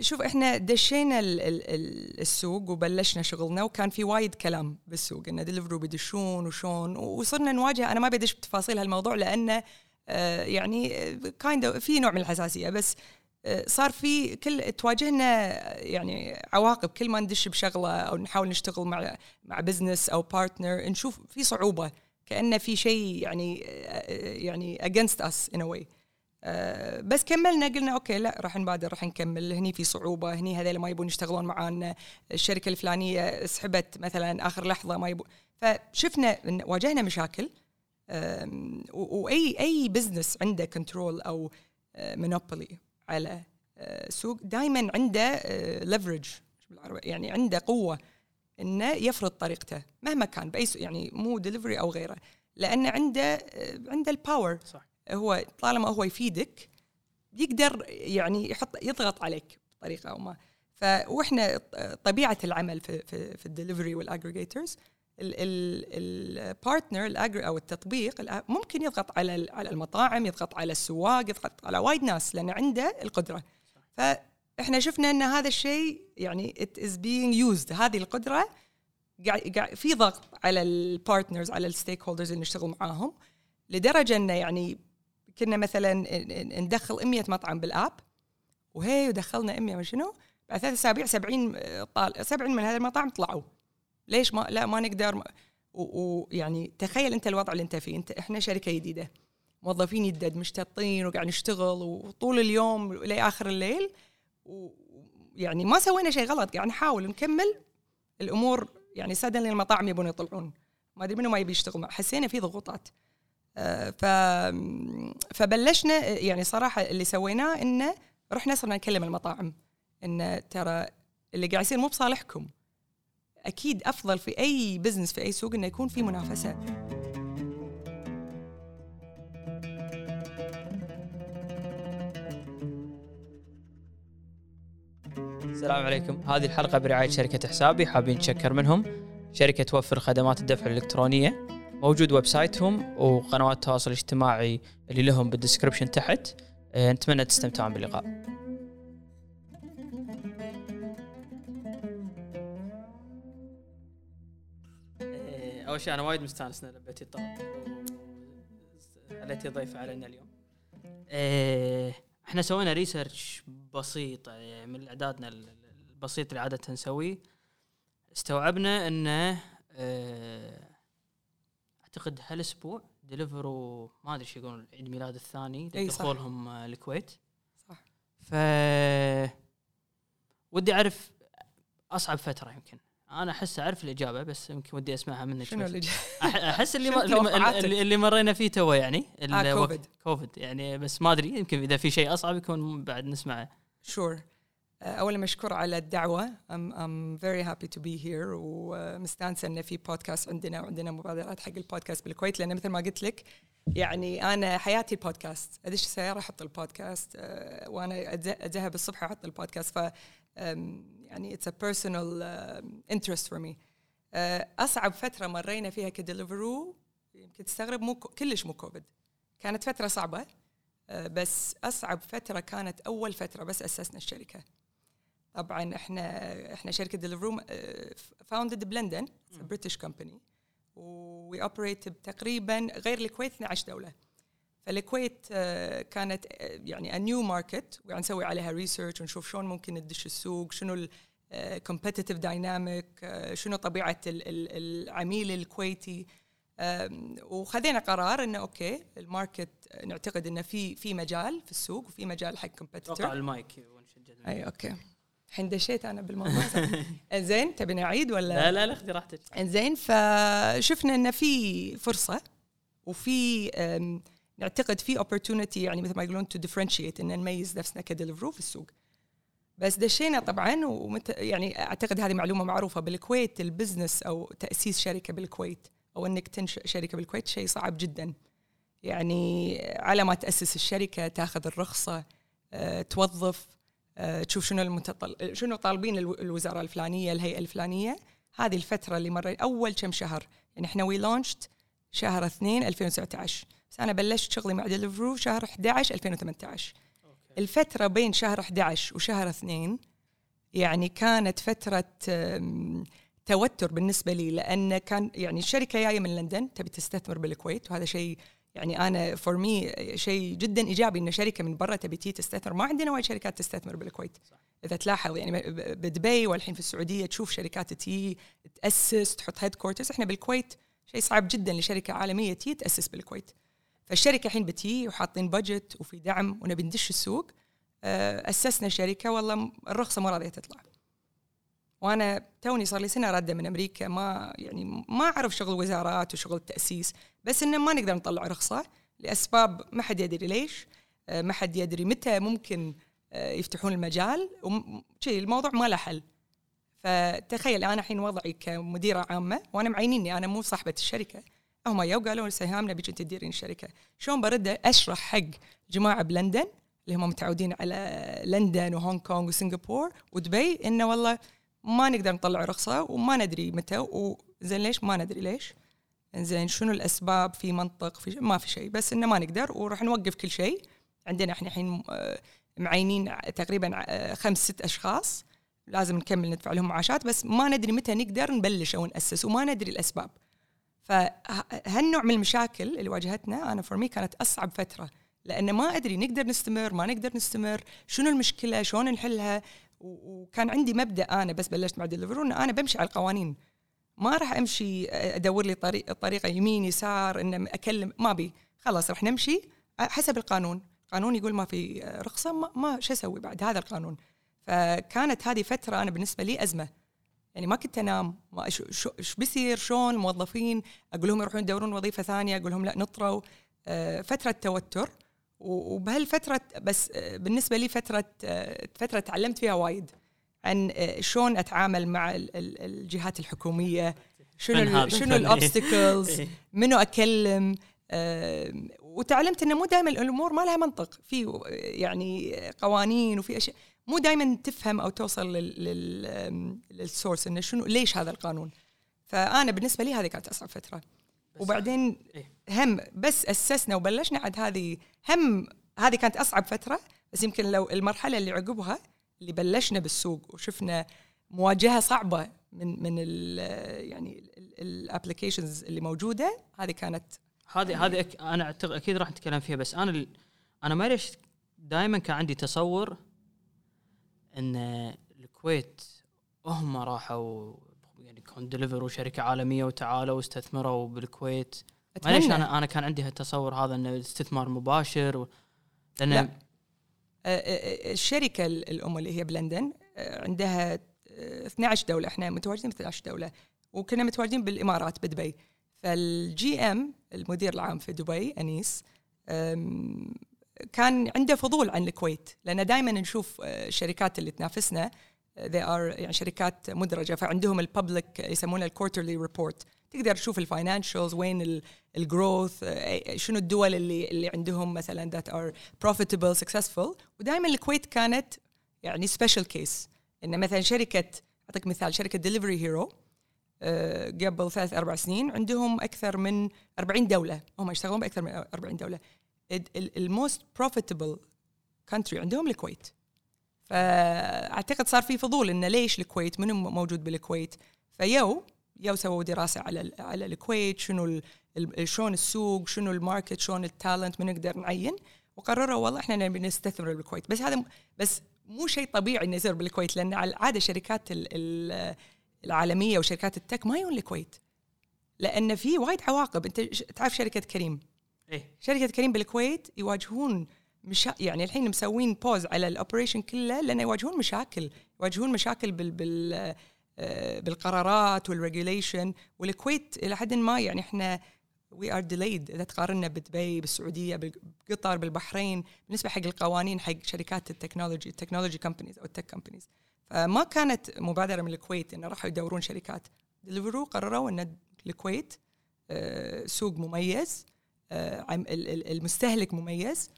شوف إحنا دشينا ال ال ال السوق وبلشنا شغلنا وكان في وايد كلام بالسوق إن Deliveroo بيدشون وشون وصرنا نواجه أنا ما بدش بتفاصيل هالموضوع لأنه آه يعني kind في نوع من الحساسية بس آه صار في كل تواجهنا يعني عواقب كل ما ندش بشغلة أو نحاول نشتغل مع مع business أو partner نشوف في صعوبة كأنه في شيء يعني آه، يعني against us in a آه، بس كملنا قلنا okay لا راح نبادر راح نكمل. هني في صعوبة هني هذول ما يبون يشتغلون معانا. الشركة الفلانية سحبت مثلا آخر لحظة ما يبون. فشفنا واجهنا مشاكل وأي أي business عنده control أو monopoly آه، على آه، سوق دائما عنده leverage يعني عنده قوة إنه يفرض طريقته مهما كان بأي يعني مو دليفري أو غيره لأنه عنده عنده ال power صح. هو طالما هو يفيدك يقدر يعني يحط يضغط عليك بطريقة أو ما. فاحنا طبيعة العمل في في, في ال delivery وال aggregators ال partner أو التطبيق ممكن يضغط على على المطاعم يضغط على السواق يضغط على وايد ناس لأن عنده القدرة. فاحنا شفنا إن هذا الشيء يعني it is being used هذه القدرة في ضغط على ال partners على ال stakeholders اللي نشتغل معاهم لدرجة إنه يعني كنا مثلا ندخل 100 مطعم بال app وهي ودخلنا 100 شنو بعد ثلاث أسابيع 70 طال 70 من هذا المطاعم طلعوا. ليش ما لا ما نقدر ويعني تخيل أنت الوضع اللي أنت فيه. أنت إحنا شركة جديدة موظفين يدد مشتطين وقاعد نشتغل وطول اليوم لاخر الليل ويعني ما سوينا شيء غلط. قاعد نحاول نكمل الأمور يعني سادن المطاعم يبون يطلعون. ما أدري منو ما يبي يشتغل. حسينا في ضغوطات. ف فبلشنا يعني صراحة اللي سويناه انه رحنا صرنا نكلم المطاعم. إن ترى اللي قاعد يصير مو بصالحكم. أكيد أفضل في أي بزنس في أي سوق إنه يكون في منافسة. السلام عليكم. هذه الحلقة برعاية شركة حسابي حابين نشكر منهم. شركة توفر خدمات الدفع الإلكترونية. موجود website هم وقنوات التواصل الاجتماعي اللي لهم بال description تحت. آه، نتمنى تستمتعون باللقاء. آه، أول شيء أنا وايد مستانس ان لبيتي الطلب خليتي ضيفه علينا اليوم. آه، إحنا سوينا ريسيرش بسيط من إعدادنا البسيط اللي عادة نسويه. استوعبنا إنه اعتقد هالأسبوع ديليفروا ما أدري إيش يقولون عيد ميلاد الثاني لدخولهم الكويت. صح. ف ودي أعرف أصعب فترة يمكن. أنا أحس أعرف الإجابة بس يمكن ودي أسمعها منك شنو الإجابة؟ أحس اللي اللي, اللي مرينا فيه تو يعني آه كوفيد. كوفيد. يعني بس ما أدري يمكن إذا في شيء أصعب يكون بعد نسمعه. sure اولا مشكور على الدعوة I'm, I'm very happy to be here ومستانسة انه في بودكاست عندنا وعندنا مبادرات حق البودكاست بالكويت لأن مثل ما قلت لك يعني أنا حياتي البودكاست أدش السيارة أحط البودكاست آه، وأنا اذهب الصبح أحط البودكاست ف يعني it's a personal انترست for me أصعب فترة مرينا فيها كدليفرو يمكن تستغرب مو كلش مو كوفيد. كانت فترة صعبة آه، بس أصعب فترة كانت أول فترة بس أسسنا الشركة. طبعا إحنا إحنا شركة ديليفرو founded بلندن British company we operate تقريبا غير الكويت 12 دولة. فالكويت آه، كانت آه، يعني new market وقاعد نسوي عليها research ونشوف شلون ممكن ندش السوق شنو ال competitive dynamic شنو طبيعة العميل الكويتي. وخذينا قرار إنه okay ال market نعتقد إنه في في مجال في السوق وفي مجال حق competitor المايك أي okay. الحين دشيت أنا بالموضوع زين تبي نعيد ولا؟ لا لا لا خذي راحتك. زين فشفنا انه في فرصة وفي نعتقد في opportunity يعني مثل ما يقولون to differentiate إن نميز نفسنا كدليفرو في السوق. بس دشينا طبعا ومت يعني أعتقد هذه معلومة معروفة بالكويت ال business أو تأسيس شركة بالكويت أو إنك تنشئ شركة بالكويت شيء صعب جدا. يعني على ما تأسس الشركة تاخذ الرخصة أه، توظف تشوف شنو المتطل شنو طالبين الوزارة الفلانية الهيئة الفلانية. هذه الفترة اللي مرت أول كم شهر. يعني إحنا we launched شهر 2 2019 بس أنا بلشت شغلي مع ديليفرو شهر 11 2018 الفترة بين شهر 11 وشهر 2 يعني كانت فترة توتر بالنسبة لي لأن كان يعني الشركة جاية من لندن تبي تستثمر بالكويت وهذا شيء يعني أنا for me شيء جدا إيجابي ان شركة من برا تبي تستثمر. ما عندنا وايد شركات تستثمر بالكويت. إذا تلاحظ يعني بدبي والحين في السعودية تشوف شركات تي تأسس تحط headquarters إحنا بالكويت شيء صعب جدا لشركة عالمية تي تأسس بالكويت. فالشركة الحين بتي وحاطين بادجت وفي دعم ونبي ندش السوق. آه، أسسنا شركة والله الرخصة ما راضية تطلع. وأنا توني صار لي سنة راده من أمريكا ما يعني ما أعرف شغل وزارات وشغل التاسيس بس إنه ما نقدر نطلع رخصة لأسباب ما حد يدري ليش آه، ما حد يدري متى ممكن آه، يفتحون المجال شيء الموضوع ما له حل. فتخيل أنا الحين وضعي كمديرة عامة وأنا معينيني أنا مو صاحبة الشركة. هم يو قالوا سهام نبيك تديرين الشركة. شلون برد أشرح حق جماعة بلندن اللي هم متعودين على لندن وهونغ كونغ وسنغافور ودبي إنه والله ما نقدر نطلع رخصة وما ندري متى وزين ليش؟ ما ندري ليش. زين شنو الأسباب؟ في منطق؟ في ما في شيء بس إنه ما نقدر وراح نوقف كل شيء عندنا إحنا الحين آه، معينين تقريبا ع- خمس ست أشخاص. لازم نكمل ندفع لهم معاشات. بس ما ندري متى نقدر نبلش أو نأسس وما ندري الأسباب. فهالنوع من المشاكل اللي واجهتنا أنا for me كانت أصعب فترة. لأن ما أدري نقدر نستمر ما نقدر نستمر شنو المشكلة؟ شلون نحلها؟ وكان عندي مبدأ أنا بس بلشت مع ديليفرو ان أنا بمشي على القوانين. ما راح أمشي أدور لي طريق طريقة يمين يسار إن أكلم ما بي. خلاص راح نمشي حسب القانون. القانون يقول ما في رخصة ما, ما شو أسوي بعد؟ هذا القانون. فكانت هذه فترة أنا بالنسبة لي أزمة. يعني ما كنت أنام. ما شو شو بيصير؟ شلون؟ الموظفين أقول لهم يروحون يدورون وظيفة ثانية أقول لهم لا نطروا. فترة توتر. و- وبهالفترة بس بالنسبة لي فترة آه، فترة تعلمت فيها وايد. عن شلون أتعامل مع ال- ال- الجهات الحكومية شنو شنو. ال obstacles إيه. منو اكلم وتعلمت إنه مو دائما الأمور ما لها منطق. في يعني قوانين وفي أشياء. مو دائما تفهم أو توصل لل source إنه شنو ليش هذا القانون. فأنا بالنسبة لي هذه كانت أصعب فترة. وبعدين إيه. هم بس أسسنا وبلشنا عاد هذه هم هذه كانت أصعب فترة بس يمكن لو المرحلة اللي عقبها اللي بلشنا بالسوق وشفنا مواجهة صعبة من من ال يعني ال applications اللي موجودة هذه كانت هذه هذه أك... أنا أعتقد أكيد راح نتكلم فيها بس أنا. أنا ما ليش دائما كان عندي تصور إن الكويت هم راحوا ديليفروا شركة عالمية وتعالوا واستثمروا بالكويت. معليش أنا أنا كان عندي هالتصور هذا إنه الاستثمار مباشر و... لأن لا. آه، آه، الشركة الأم اللي هي بلندن عندها آه، 12 دولة. إحنا متواجدين في 12 دولة. وكنا متواجدين بالإمارات بدبي. فال GM المدير العام في دبي أنيس كان عنده فضول عن الكويت. لأن دائما نشوف الشركات اللي تنافسنا they are يعني شركات مدرجة فعندهم ال public يسمونها ال quarterly report تقدر تشوف ال financials وين ال growth شنو الدول اللي اللي عندهم مثلا that are profitable successful ودائما الكويت كانت يعني special case إن مثلا شركة أعطيك مثال شركة ديليفري هيرو قبل ثلاث أربع سنين عندهم أكثر من 40 دولة. هم يشتغلون بأكثر من 40 دولة. ال most profitable country عندهم الكويت. فأعتقد صار في فضول انه ليش الكويت؟ منو موجود بالكويت؟ فيو يو سووا دراسة على على الكويت شنو شلون السوق شنو ال market شلون ال talent من نقدر نعين. وقرروا والله إحنا نبي نستثمر بالكويت. بس هذا بس مو شيء طبيعي إنه يصير بالكويت لأن على العاده شركات ال- ال- العالمية وشركات ال tech ما يجون الكويت. لأن في وايد عواقب. أنت تعرف شركة كريم؟ إيه. شركة كريم بالكويت يواجهون مشا... يعني الحين مسوين pause على ال operation كله لأن يواجهون مشاكل يواجهون مشاكل بال بال آه، بالقرارات وال regulation والكويت إلى حد ما يعني إحنا we are delayed إذا تقارنا بدبي بالسعودية بقطر بالبحرين بالنسبة حق القوانين حق شركات ال technology ال technology companies أو ال tech companies فما كانت مبادرة من الكويت إنه راحوا يدورون شركات. ديليفرو قرروا إن الكويت آه، سوق مميز آه، المستهلك مميز.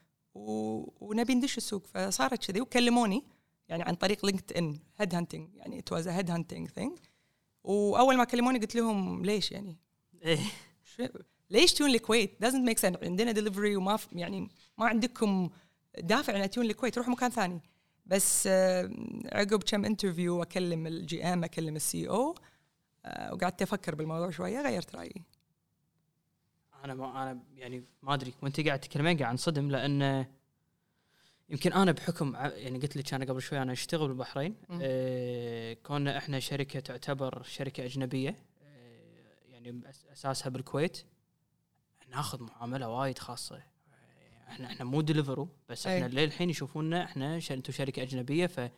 ونبي ندش السوق. فصارت كذي. وكلموني يعني عن طريق لينكد ان head hunting يعني it was head hunting thing وأول ما كلموني قلت لهم ليش يعني؟ إيه. ليش تجون الكويت doesn't make sense. عندنا دليفري وما ف- يعني ما عندكم دافع إن تيون الكويت روح مكان ثاني. بس عقب كم interview أكلم ال GM أكلم ال CO آه، وقعدت أفكر بالموضوع شوية غيرت رأيي. أنا ما أنا يعني ما أدري وانت قاعد تتكلمين قاعد انصدم لأن يمكن أنا بحكم يعني قلت لك أنا قبل شوي أنا أشتغل بالبحرين. آه كنا إحنا شركة تعتبر شركة أجنبية آه يعني أساسها بالكويت ناخذ معاملة وايد خاصة إحنا إحنا مو ديليفرو بس إحنا. للحين يشوفونا إحنا أنتم شركة أجنبية ف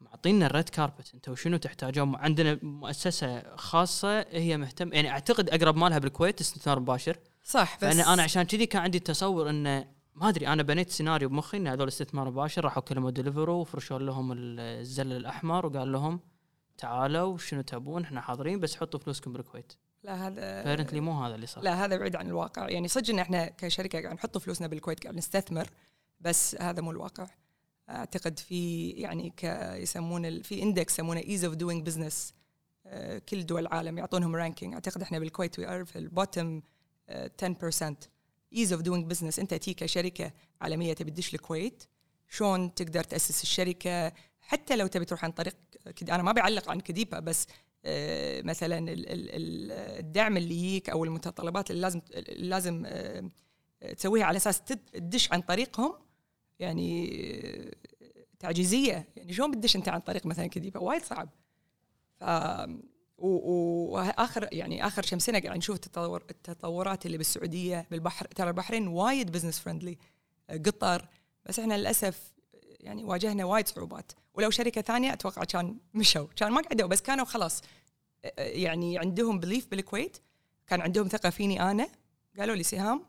معطينا ال red carpet. أنتم شنو تحتاجون؟ عندنا مؤسسة خاصة هي مهتم يعني أعتقد أقرب مالها بالكويت استثمار مباشر. صح بس فانا أنا عشان كذي كان عندي تصور انه ما أدري أنا بنيت سيناريو بمخي إن هذول استثمار مباشر راحوا كلموا ديليفرو وفرشوا لهم الزل الأحمر وقال لهم تعالوا شنو تبون؟ إحنا حاضرين بس حطوا فلوسكم بالكويت. لا هذا apparently مو هذا اللي صار. لا هذا بعيد عن الواقع. يعني صدق إن إحنا كشركة قاعد نحط فلوسنا بالكويت قاعد نستثمر بس هذا مو الواقع. أعتقد في يعني ك يسمون في index يسمونه ease of doing business كل دول العالم يعطونهم ranking أعتقد إحنا بالكويت we are في ال bottom 10% ease of doing business أنت كشركة عالمية تبي تدش الكويت شلون تقدر تأسس الشركة؟ حتى لو تبي تروح عن طريق كد- أنا ما بعلق عن كديبا بس آه، مثلا ال- ال- ال- الدعم اللي يجيك أو المتطلبات اللي لازم لازم آه، تسويها على أساس تد- تدش عن طريقهم يعني تعجيزية. يعني شلون بتدش أنت عن طريق مثلا كديبا وايد صعب. ف وآخر يعني آخر كم سنة قاعد نشوف التطور التطورات اللي بالسعودية بالبحر- ترى البحرين وايد business friendly قطر. بس إحنا للأسف يعني واجهنا وايد صعوبات. ولو شركة ثانية أتوقع كان مشوا. كان ما قعدوا بس كانوا خلاص يعني عندهم belief بالكويت. كان عندهم ثقة فيني أنا. قالوا لي سهام.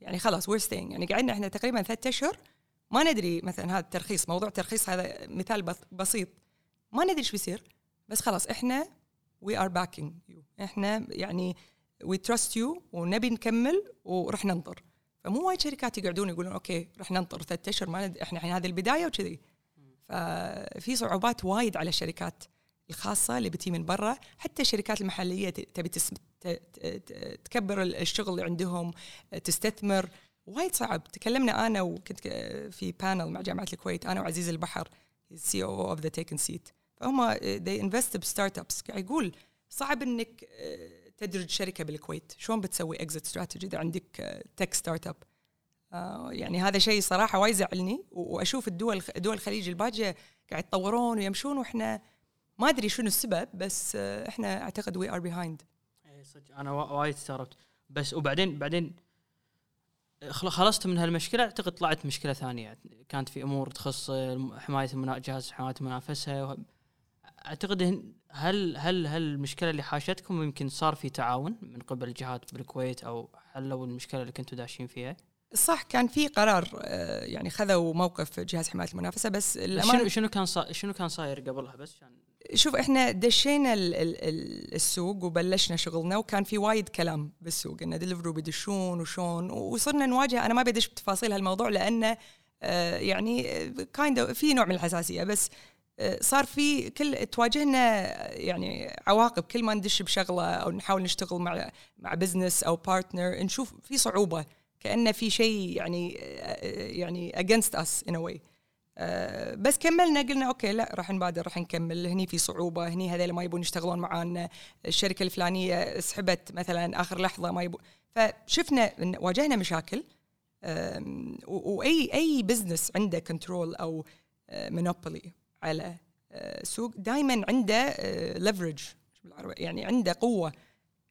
يعني خلاص we're يعني قعدنا إحنا تقريبا ثلاثة أشهر ما ندري مثلا هذا الترخيص موضوع الترخيص هذا مثال بس- بسيط. ما ندري إيش بيصير بس خلاص إحنا we are backing you إحنا يعني we trust you ونبي نكمل ورح ننطر. فمو وايد شركات يقعدون يقولون أوكي رح ننطر ثلاثة أشهر ما ند... إحنا الحين هذه البداية وكذي. ففي صعوبات وايد على الشركات الخاصة اللي بتي من برا حتى الشركات المحلية تبي تكبر ال- الشغل اللي عندهم تستثمر. وايد صعب. تكلمنا أنا وكنت في panel مع جامعة الكويت أنا وعزيز البحر CEO of the تيكن سيت فهم they invest ب startups قاعد يقول صعب إنك آه، تدرج شركة بالكويت. شلون بتسوي exit strategy إذا عندك tech startup يعني هذا شيء صراحة وايد يزعلني و- وأشوف الدول دول الخليج الباجية قاعد يتطورون ويمشون وإحنا ما أدري شنو السبب بس آه، إحنا أعتقد we are behind صدق. أنا وا- وايد استغربت. بس وبعدين بعدين خلصت من هالمشكلة أعتقد طلعت مشكلة ثانية كانت في أمور تخص حماية. جهاز حماية المنافسة أعتقد هل هل هل المشكلة اللي حاشتكم يمكن صار في تعاون من قبل الجهات بالكويت أو حلوا المشكلة اللي كنتوا داشين فيها؟ صح كان في قرار آه، يعني خذوا موقف جهاز حماية المنافسة بس الأمانة- شنو شنو كان. شنو كان صاير قبلها بس عشان شوف إحنا دشينا ال- ال- ال- السوق وبلشنا شغلنا وكان في وايد كلام بالسوق ان دليفرو بيدشون وشون وصرنا نواجه أنا ما بدش بتفاصيل هالموضوع لأنه آه، يعني kind في نوع من الحساسية بس آه، صار في كل تواجهنا يعني عواقب. كل ما ندش بشغلة أو نحاول نشتغل مع مع business أو partner نشوف في صعوبة كأنه في شيء يعني آه، يعني against us in a آه، بس كملنا قلنا أوكي لا راح نبادر راح نكمل. هني في صعوبة هني هذول ما يبون يشتغلون معانا. الشركة الفلانية سحبت مثلا آخر لحظة ما يبون. فشفنا واجهنا مشاكل وأي أي business عنده control أو monopoly على آه، سوق دائما عنده leverage يعني عنده قوة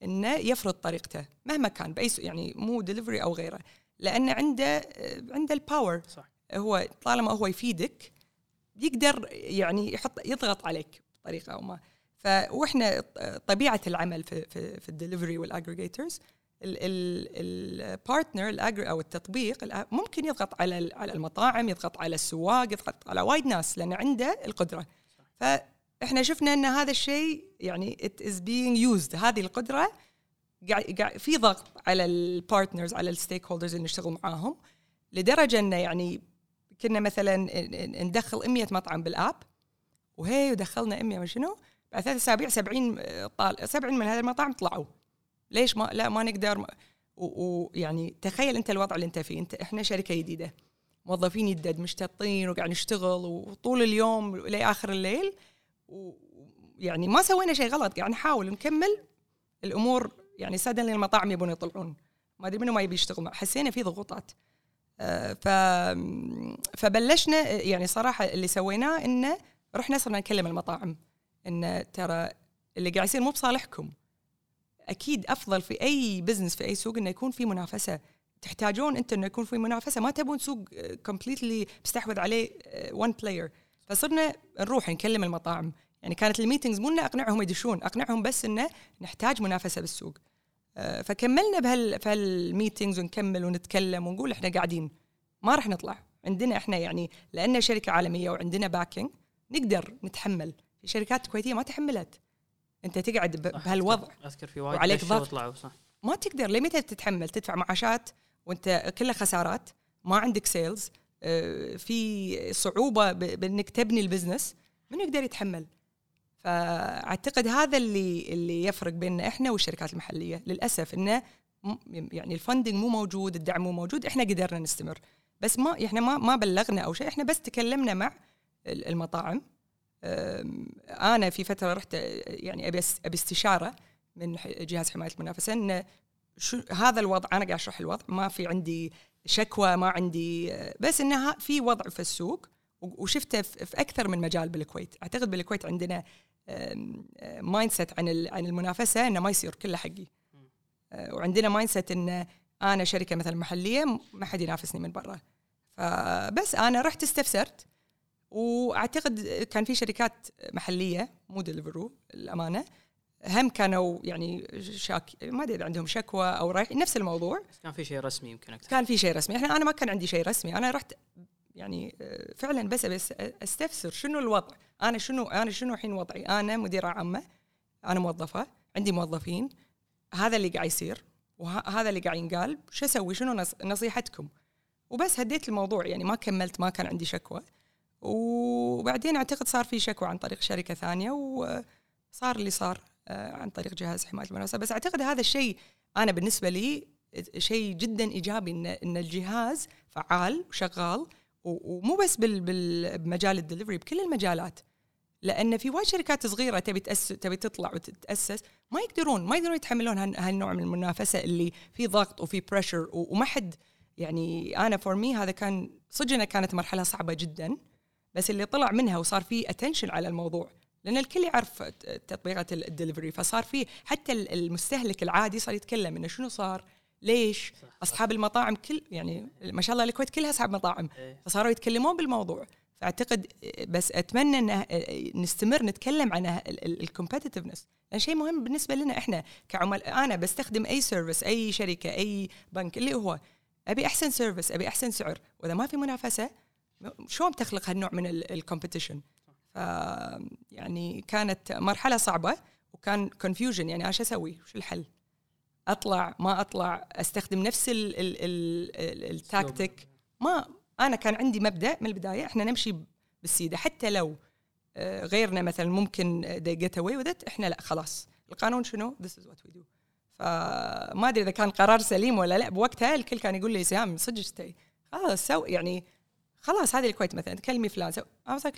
إنه يفرض طريقته مهما كان بأي يعني مو دليفري أو غيره لأنه عنده آه، عنده ال power صح. هو طالما هو يفيدك يقدر يعني يحط يضغط عليك بطريقة أو ما. فاحنا طبيعة العمل في في, في ال delivery وال aggregators ال partner أو التطبيق ممكن يضغط على على المطاعم يضغط على السواق يضغط على وايد ناس لأن عنده القدرة. فاحنا شفنا إن هذا الشيء يعني it is being used. هذه القدرة في ضغط على ال partners على ال stakeholders اللي نشتغل معاهم لدرجة إنه يعني كنا مثلا ندخل 100 مطعم بالآب وهي ودخلنا 100 ما شنو بعد ثلاث أسابيع 70 طال 70 من هذه المطاعم طلعوا. ليش ما لا ما نقدر ويعني تخيل أنت الوضع اللي أنت فيه. أنت إحنا شركة جديدة موظفين يدد مشتطين وقاعد نشتغل وطول اليوم لاخر الليل ويعني ما سوينا شيء غلط قاعد نحاول نكمل الأمور يعني سادن المطاعم يبون يطلعون. ما أدري منو ما يبي يشتغل حسينا في ضغوطات. آه، ف فبلشنا يعني صراحة اللي سويناه انه رحنا صرنا نكلم المطاعم. إن ترى اللي قاعد يصير مو بصالحكم. أكيد أفضل في أي business في أي سوق إنه يكون في منافسة. تحتاجون انت إنه يكون في منافسة. ما تبون سوق completely مستحوذ عليه one player فصرنا نروح نكلم المطاعم. يعني كانت ال meetings مو أقنعهم يدشون. أقنعهم بس إنه نحتاج منافسة بالسوق. آه، فكملنا بهال بهال meetings ونكمل ونتكلم ونقول إحنا قاعدين. ما راح نطلع. عندنا إحنا يعني لأن شركة عالمية وعندنا backing نقدر نتحمل. في شركات كويتية ما تحملت. أنت تقعد بهالوضع. أذكر في وايد وعليك ضغط. صح. ما تقدر لمتى تتحمل؟ تدفع معاشات وأنت كلها خسارات ما عندك sales آه، في صعوبة بأنك تبني ال business من يقدر يتحمل؟ فأعتقد هذا اللي اللي يفرق بيننا إحنا والشركات المحلية. للأسف إنه يعني الفندنج مو موجود الدعم مو موجود إحنا قدرنا نستمر. بس ما إحنا ما ما بلغنا أو شيء إحنا بس تكلمنا مع المطاعم. أنا في فترة رحت يعني أبي أبي استشارة من جهاز حماية المنافسة ان شو هذا الوضع أنا قاعد أشرح الوضع ما في عندي شكوى ما عندي بس انها في وضع في السوق وشفته في أكثر من مجال بالكويت. أعتقد بالكويت عندنا mindset عن عن المنافسة إنه ما يصير كله حقي. أه، وعندنا mindset إن أنا شركة مثلا محلية ما حد ينافسني من برا. فبس أنا رحت استفسرت وأعتقد كان في شركات محلية مو ديليفرو الامانه هم كانوا يعني شاك ما أدري عندهم شكوى أو رايح نفس الموضوع. كان في شيء رسمي يمكن أكثر. كان في شيء رسمي. إحنا أنا ما كان عندي شيء رسمي. أنا رحت يعني فعلا بس بس أستفسر شنو الوضع. أنا شنو أنا شنو الحين وضعي؟ أنا مديره عامة أنا موظفة عندي موظفين. هذا اللي قاعد يصير وهذا اللي قاعد ينقال. شو أسوي؟ شنو نصيحتكم؟ وبس هديت الموضوع يعني ما كملت ما كان عندي شكوى. وبعدين أعتقد صار في شكوى عن طريق شركة ثانية وصار اللي صار آه، عن طريق جهاز حماية المنافسه بس أعتقد هذا الشيء أنا بالنسبة لي شيء جدا إيجابي ان إن الجهاز فعال وشغال ومو بس بمجال الدليفري بكل المجالات. لأن في وايد شركات صغيرة تبي تأسس تبي تطلع وتتأسس ما يقدرون ما يقدرون يتحملون هالنوع من المنافسة اللي في ضغط وفي pressure وما حد يعني أنا for me هذا كان صدق كانت مرحلة صعبة جدا بس اللي طلع منها وصار في attention على الموضوع لأن الكل يعرف تطبيقات الدليفري فصار في حتى المستهلك العادي صار يتكلم إنه شنو صار؟ ليش؟ صح. أصحاب المطاعم كل يعني ما شاء الله الكويت كلها أصحاب مطاعم إيه. فصاروا يتكلمون بالموضوع. فأعتقد بس أتمنى إن نستمر نتكلم عن ال competitiveness لأن شيء مهم بالنسبة لنا إحنا كعملاء. أنا بستخدم أي service أي شركة أي بنك اللي هو أبي أحسن service أبي أحسن سعر. وإذا ما في منافسة شلون بتخلق هالنوع من ال competition ف يعني كانت مرحلة صعبة وكان confusion يعني شو أسوي؟ شو الحل؟ أطلع ما أطلع؟ أستخدم نفس ال ال ال التاكتيك ما أنا كان عندي مبدأ من البداية إحنا نمشي بالسيدة. حتى لو آه، غيرنا مثلا ممكن they get away with it إحنا لا خلاص. القانون شنو؟ This is what we do. فما أدري إذا كان قرار سليم ولا لا. بوقتها الكل كان يقول لي سهام صدق استي خلاص سو يعني خلاص هذه الكويت مثلا تكلمي فلان سو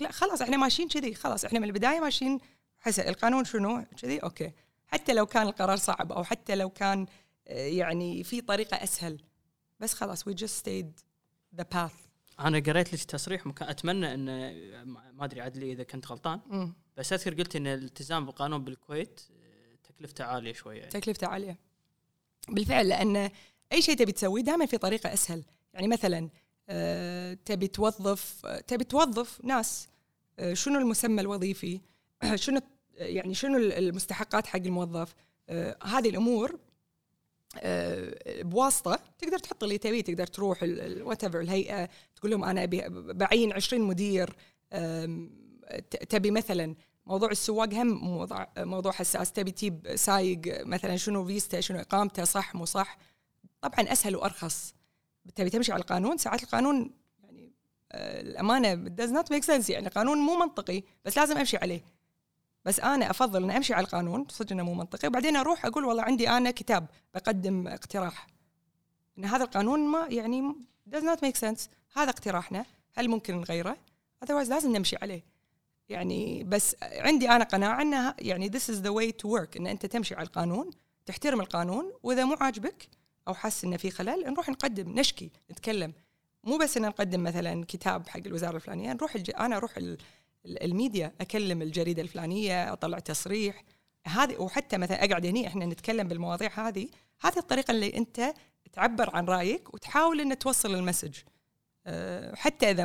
لا خلاص إحنا ماشيين كذي خلاص إحنا من البداية ماشيين حسب القانون شنو؟ كذي أوكي. حتى لو كان القرار صعب أو حتى لو كان آه، يعني في طريقة أسهل. بس خلاص we just stayed the path. أنا قريت لك تصريح مكان أتمنى إن ما أدري عدلي إذا كنت غلطان. م. بس أذكر قلت إن الالتزام بالقانون بالكويت آه، تكلفته عالية شوية. يعني. تكلفته عالية. بالفعل لأن أي شيء تبي تسويه دائما في طريقة أسهل. يعني مثلا آه، تبي توظف تبي توظف ناس شنو المسمى الوظيفي؟ شنو يعني شنو المستحقات حق الموظف؟ آه هذه الأمور آه بواسطة تقدر تحط اللي تبيه تقدر تروح وات الهيئة تقول لهم أنا أبي بعين 20 مدير تبي مثلا موضوع السواق هم موضوع موضوع حساس تبي تجيب سايق مثلا شنو فيستا شنو إقامته صح مو صح؟ طبعا أسهل وأرخص. تبي تمشي على القانون ساعات القانون يعني آه الأمانة does not make sense يعني قانون مو منطقي بس لازم أمشي عليه. بس أنا أفضل إني أمشي على القانون صدق إنه مو منطقي. وبعدين أروح أقول والله عندي أنا كتاب بقدم اقتراح. إن هذا القانون ما يعني does not make sense. هذا اقتراحنا هل ممكن نغيره؟ Otherwise لازم نمشي عليه. يعني بس عندي أنا قناعة انها يعني this is the way to work إن أنت تمشي على القانون تحترم القانون وإذا مو عاجبك أو حاسس إنه في خلل نروح نقدم نشكي نتكلم. مو بس إن نقدم مثلا كتاب حق الوزارة الفلانية نروح الج... أنا أروح. الميديا أكلم الجريدة الفلانية أطلع تصريح. هذه وحتى مثلا أقعد هني إحنا نتكلم بالمواضيع هذه. هذه الطريقة اللي أنت تعبر عن رأيك وتحاول إن توصل المسج. أه حتى إذا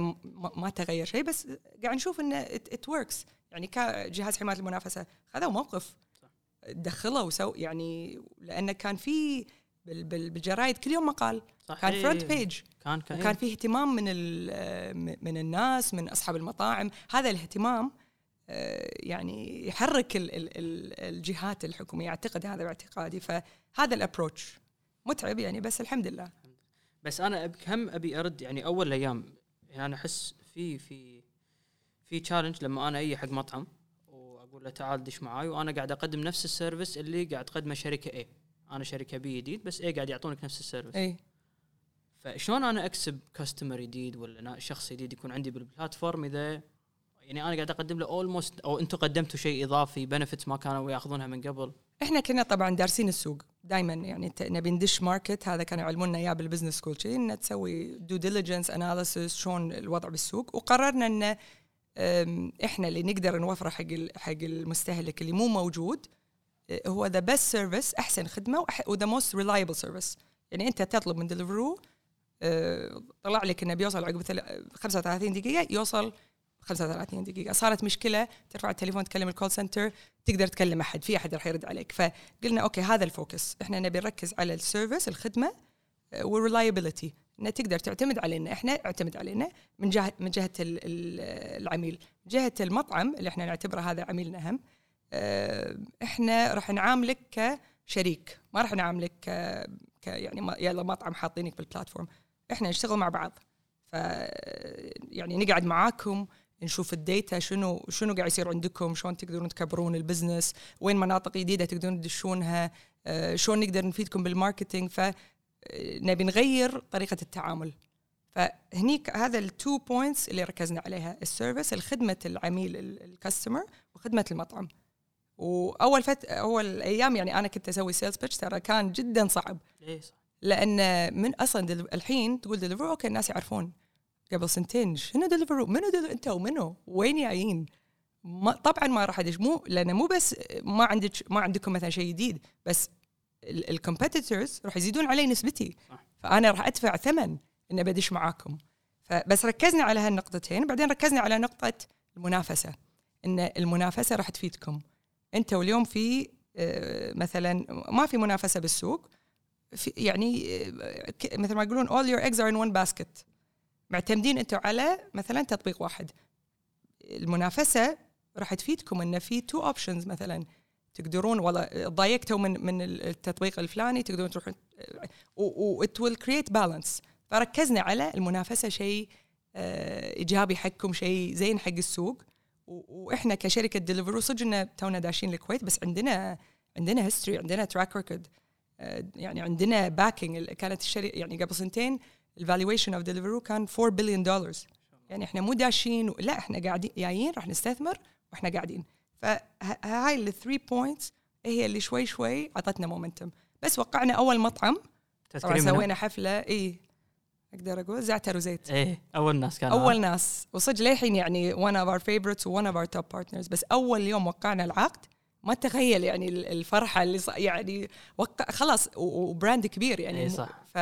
ما تغير شيء بس قاعد نشوف انه it works يعني كجهاز حماية المنافسة خذوا موقف. دخلوا وسو يعني لأنه كان في بالجرايد كل يوم مقال. صحيح. كان front page كان كان وكان في اهتمام من من الناس من أصحاب المطاعم. هذا الاهتمام آه، يعني يحرك الجهات الحكومية. أعتقد هذا باعتقادي. فهذا ال approach متعب يعني بس الحمد لله. بس أنا هم أبي أرد يعني أول أيام يعني أنا أحس في في في challenge لما أنا أجي حق مطعم وأقول له تعال دش معاي وأنا قاعد أقدم نفس ال service اللي قاعد تقدمه شركة اي أنا شركة بي جديد بس اي قاعد يعطونك نفس ال service اي فشلون أنا أكسب customer جديد ولا شخص جديد يكون عندي بال platform إذا يعني أنا قاعد أقدم له almost أو أنتم قدمتوا شيء إضافي benefits ما كانوا يأخذونها من قبل. إحنا كنا طبعا دارسين السوق دائما يعني نبي ندش market هذا كانوا يعلمونا إياه بال business school شيء ان تسوي due diligence analysis شلون الوضع بالسوق وقررنا ان إحنا اللي نقدر نوفره حق حق المستهلك اللي مو موجود هو the best service أحسن خدمة و the most reliable service يعني أنت تطلب من ديليفرو آه، طلع لك إنه بيوصل عقب 35 دقيقة يوصل 35 دقيقة. صارت مشكلة ترفع التليفون تكلم ال call center تقدر تكلم أحد في أحد راح يرد عليك. فقلنا أوكي هذا ال focus. إحنا نبي نركز على ال service الخدمة آه، وال reliability إنه تقدر تعتمد علينا. إحنا اعتمد علينا من جهه من جهة العميل. جهة المطعم اللي إحنا نعتبره هذا عميلنا هم آه، إحنا راح نعاملك كشريك. ما راح نعاملك ك يعني يلا مطعم حاطينك بال platform إحنا نشتغل مع بعض. ف يعني نقعد معاكم نشوف ال data شنو شنو قاعد يصير عندكم شلون تقدرون تكبرون ال business وين مناطق جديدة تقدرون تدشونها آه، شلون نقدر نفيدكم بال marketing. فنبي نغير طريقة التعامل. فهنيك هذا ال two points اللي ركزنا عليها ال service الخدمه العميل ال customer وخدمة المطعم. وأول فت أول أيام يعني أنا كنت أسوي sales pitch ترى كان جدا صعب. ليه صح. لأن من أصلا الحين تقول دليفرو أوكي الناس يعرفون قبل سنتين شنو دليفرو منو دل... أنت ومنو؟ وين جايين؟ ما طبعا ما راح ادش مو لأنه مو بس ما عندك ما عندكم مثلا شيء جديد بس ال competitors راح يزيدون علي نسبتي. فأنا راح أدفع ثمن إني بدش معاكم. فبس ركزنا على هالنقطتين بعدين ركزنا على نقطة المنافسة إن المنافسة راح تفيدكم. أنت واليوم في آه، مثلا ما في منافسة بالسوق في يعني آه، مثل ما يقولون all your eggs are in one basket. معتمدين أنتم على مثلا تطبيق واحد. المنافسة راح تفيدكم إن في two options مثلا. تقدرون والله ضايقتوا من من التطبيق الفلاني تقدرون تروحون that will create balance فركزنا على المنافسة شيء آه، إيجابي حقكم شيء زين حق السوق. وإحنا كشركة ديليفرو صدق إن تونا داشين الكويت بس عندنا عندنا history عندنا track record يعني عندنا backing كانت الشركة يعني قبل سنتين ال valuation of ديليفرو كان 4 بليون دولار يعني إحنا مو داشين لا إحنا قاعدين جايين راح نستثمر وإحنا قاعدين. فهاي ال three points هي اللي شوي شوي اعطتنا momentum بس وقعنا أول مطعم. طبعا سوينا حفلة. إي أقدر أقول زعتر وزيت. إيه أول ناس كانوا أول ناس. وصدق للحين يعني one of our favorites و one of our top partners. بس أول يوم وقعنا العقد ما تخيل يعني الفرحة اللي يعني خلاص و brand كبير يعني. إيه صح. ف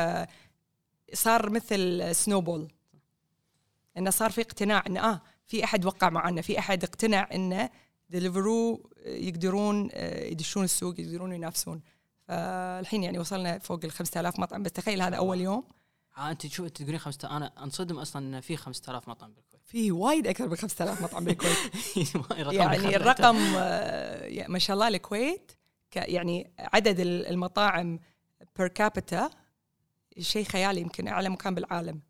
صار مثل snowball إنه صار في اقتناع انه آه في أحد وقع معنا في أحد اقتنع انه ديليفرو يقدرون آه، يدشون السوق يقدرون ينافسون. فالحين يعني وصلنا فوق ال 5000 مطعم. بس تخيل هذا أول يوم. آه أنت شو تقولين 5000 أنا أنصدم أصلا إن في 5000 مطعم بالكويت في وايد أكثر من 5000 مطعم بالكويت. يعني الرقم آه، ما شاء الله الكويت يعني عدد المطاعم per capita شيء خيالي يمكن أعلى مكان بالعالم.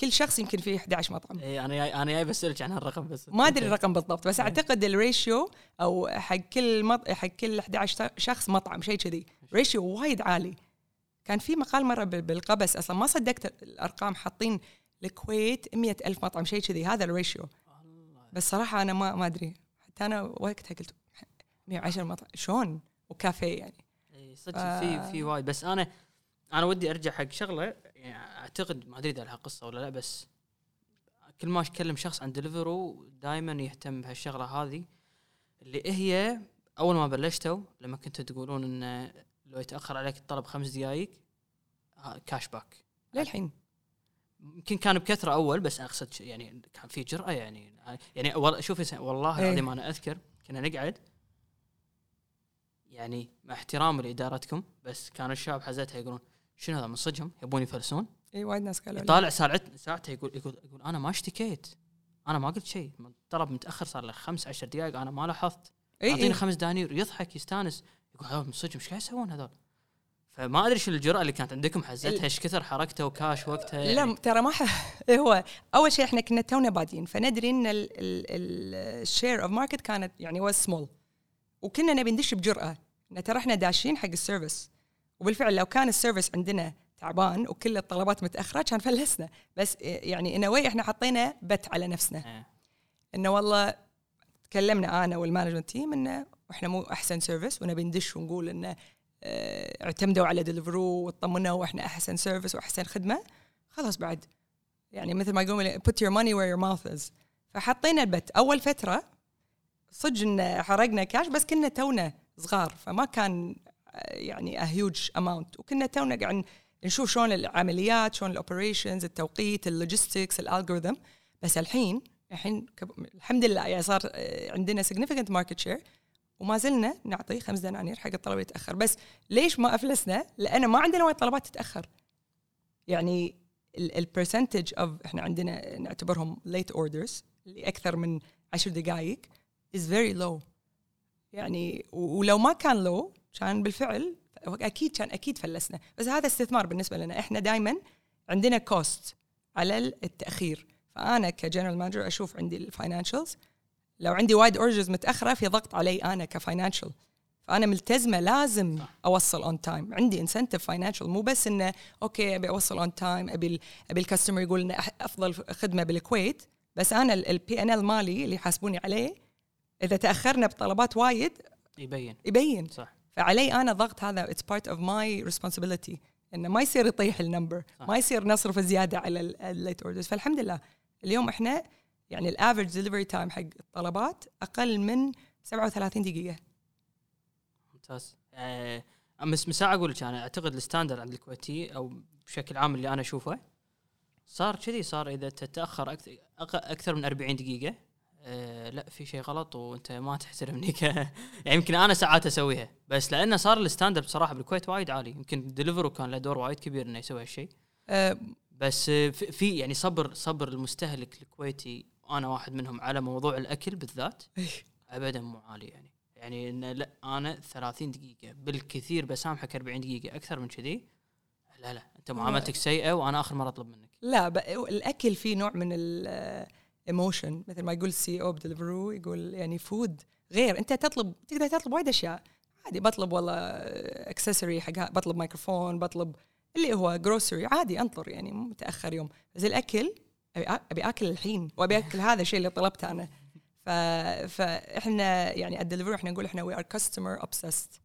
كل شخص يمكن فيه 11 مطعم. اي أنا جاي أنا جاي بسألك عن هالرقم بس. ما أدري الرقم بالضبط بس أعتقد ال ratio أو حق كل مط... حق كل 11 شخص مطعم شيء كذي. ratio وايد عالي. كان في مقال مرة بال- بالقبس أصلا ما صدقت الأرقام حاطين الكويت مية ألف مطعم شيء كذي. هذا ال ratio. بس صراحة أنا ما ما أدري. حتى أنا وقتها قلت 110 مطعم. شلون؟ وكافيه يعني. إي صدق ف- في في وايد. بس أنا أنا ودي أرجع حق شغلة. يعني أعتقد ما أدري إذا لها قصة ولا لا بس كل ما اكلم شخص عن دليفرو دائما يهتم بهالشغلة هذه. اللي هي أول ما بلشتوا لما كنتوا تقولون انه لو يتأخر عليك الطلب خمس دقائق cash back للحين. يمكن كان بكثرة أول بس أقصد يعني كان في جرأة يعني. يعني س- والله إيه. العظيم أنا أذكر كنا نقعد يعني مع احترامي لإدارتكم بس كانوا الشباب حزتها يقولون شنو هذا من صدقهم؟ يبون يفلسون؟ اي وايد ناس قالوا. يطالع ساعته ساعته يقول يقول يقول أنا ما اشتكيت أنا ما قلت شيء الطلب متأخر صار له خمس عشر دقائق أنا ما لاحظت. اعطيني اي خمس دنانير يضحك يستانس يقول هذول من صدق إيش قاعد يسوون هذول؟ فما أدري شو الجرأة اللي كانت عندكم حزتها إيش كثر حركته وكاش وقتها؟ لا يعني ترى ما ح... هو أول شيء إحنا كنا تونا بادين فندري إن ال share of market كانت يعني واز سمول وكنا نبي ندش بجرأة. إن ترى إحنا داشين حق ال service. وبالفعل لو كان ال service عندنا تعبان وكل الطلبات متأخرة كان فلسنا. بس يعني in a way إحنا حطينا bet على نفسنا. إيه. إنه والله تكلمنا أنا وال management team إنه إحنا مو أحسن service ونبي ندش ونقول إنه اعتمدوا على دليفرو واطمنوا وإحنا أحسن service وأحسن خدمة خلاص بعد. يعني مثل ما يقولون put your money where your mouth is. فحطينا ال bet. أول فترة صدق إن حرقنا كاش بس كنا تونا صغار فما كان آه، يعني huge amount. وكنا تونا قاعد نشوف شلون العمليات شلون ال operations التوقيت ال logistics ال algorithm بس الحين الحين الحمد لله يعني صار آه، عندنا significant market share. وما زلنا نعطي خمس دنانير حق الطلب يتأخر. بس ليش ما أفلسنا؟ لأن ما عندنا وايد طلبات تتأخر. يعني ال percentage of إحنا عندنا نعتبرهم late orders اللي أكثر من عشر دقائق is very low. يعني ولو ما كان لو كان بالفعل أكيد كان أكيد فلسنا. بس هذا استثمار بالنسبة لنا. إحنا دائما عندنا cost على التأخير. فأنا ك general manager أشوف عندي ال financials لو عندي وايد orders متأخرة في ضغط علي أنا ك financial فأنا ملتزمة لازم أوصل on time عندي incentive financial مو بس إنه okay أبي أوصل on time أبي أبي ال customer يقول إنه أفضل خدمة بالكويت. بس أنا ال P&L مالي اللي يحاسبوني عليه إذا تأخرنا بطلبات وايد يبين. يبين. صح. فعلي أنا ضغط هذا it's part of my responsibility إنه ما يصير يطيح ال number. ما يصير نصرف زيادة على ال late orders فالحمد لله اليوم إحنا يعني ال average delivery time حق الطلبات أقل من 37 دقيقة. ممتاز. آه، بس مساء أقول لك أنا أعتقد ال standard عند الكويتي أو بشكل عام اللي أنا أشوفه صار كذي صار إذا تتأخر أكثر أكثر من 40 دقيقة آه لا في شيء غلط وأنت ما تحترمني ك يعني يمكن أنا ساعات أسويها بس لأنه صار ال standard بصراحة بالكويت وايد عالي يمكن دليفرو كان له دور وايد كبير إنه يسوي هالشيء. أه بس آه، في يعني صبر صبر المستهلك الكويتي أنا واحد منهم على موضوع الأكل بالذات. ابدا مو عالي يعني. يعني إن لا أنا 30 دقيقة بالكثير بسامحك 40 دقيقة أكثر من كذي. لا لا أنت معاملتك سيئة وأنا آخر مرة أطلب منك. لا ب- الأكل فيه نوع من ال emotion مثل ما يقول ال CEO بدليفرو يقول يعني food غير. أنت تطلب تقدر تطلب وايد أشياء. عادي بطلب والله accessory حق بطلب ميكروفون بطلب اللي هو grocery عادي أنطر يعني مو متأخر يوم. بس الأكل أبي أبي آكل الحين وأبي آكل هذا الشيء اللي طلبته أنا. ف... فاحنا يعني الدليفري إحنا نقول إحنا we are customer obsessed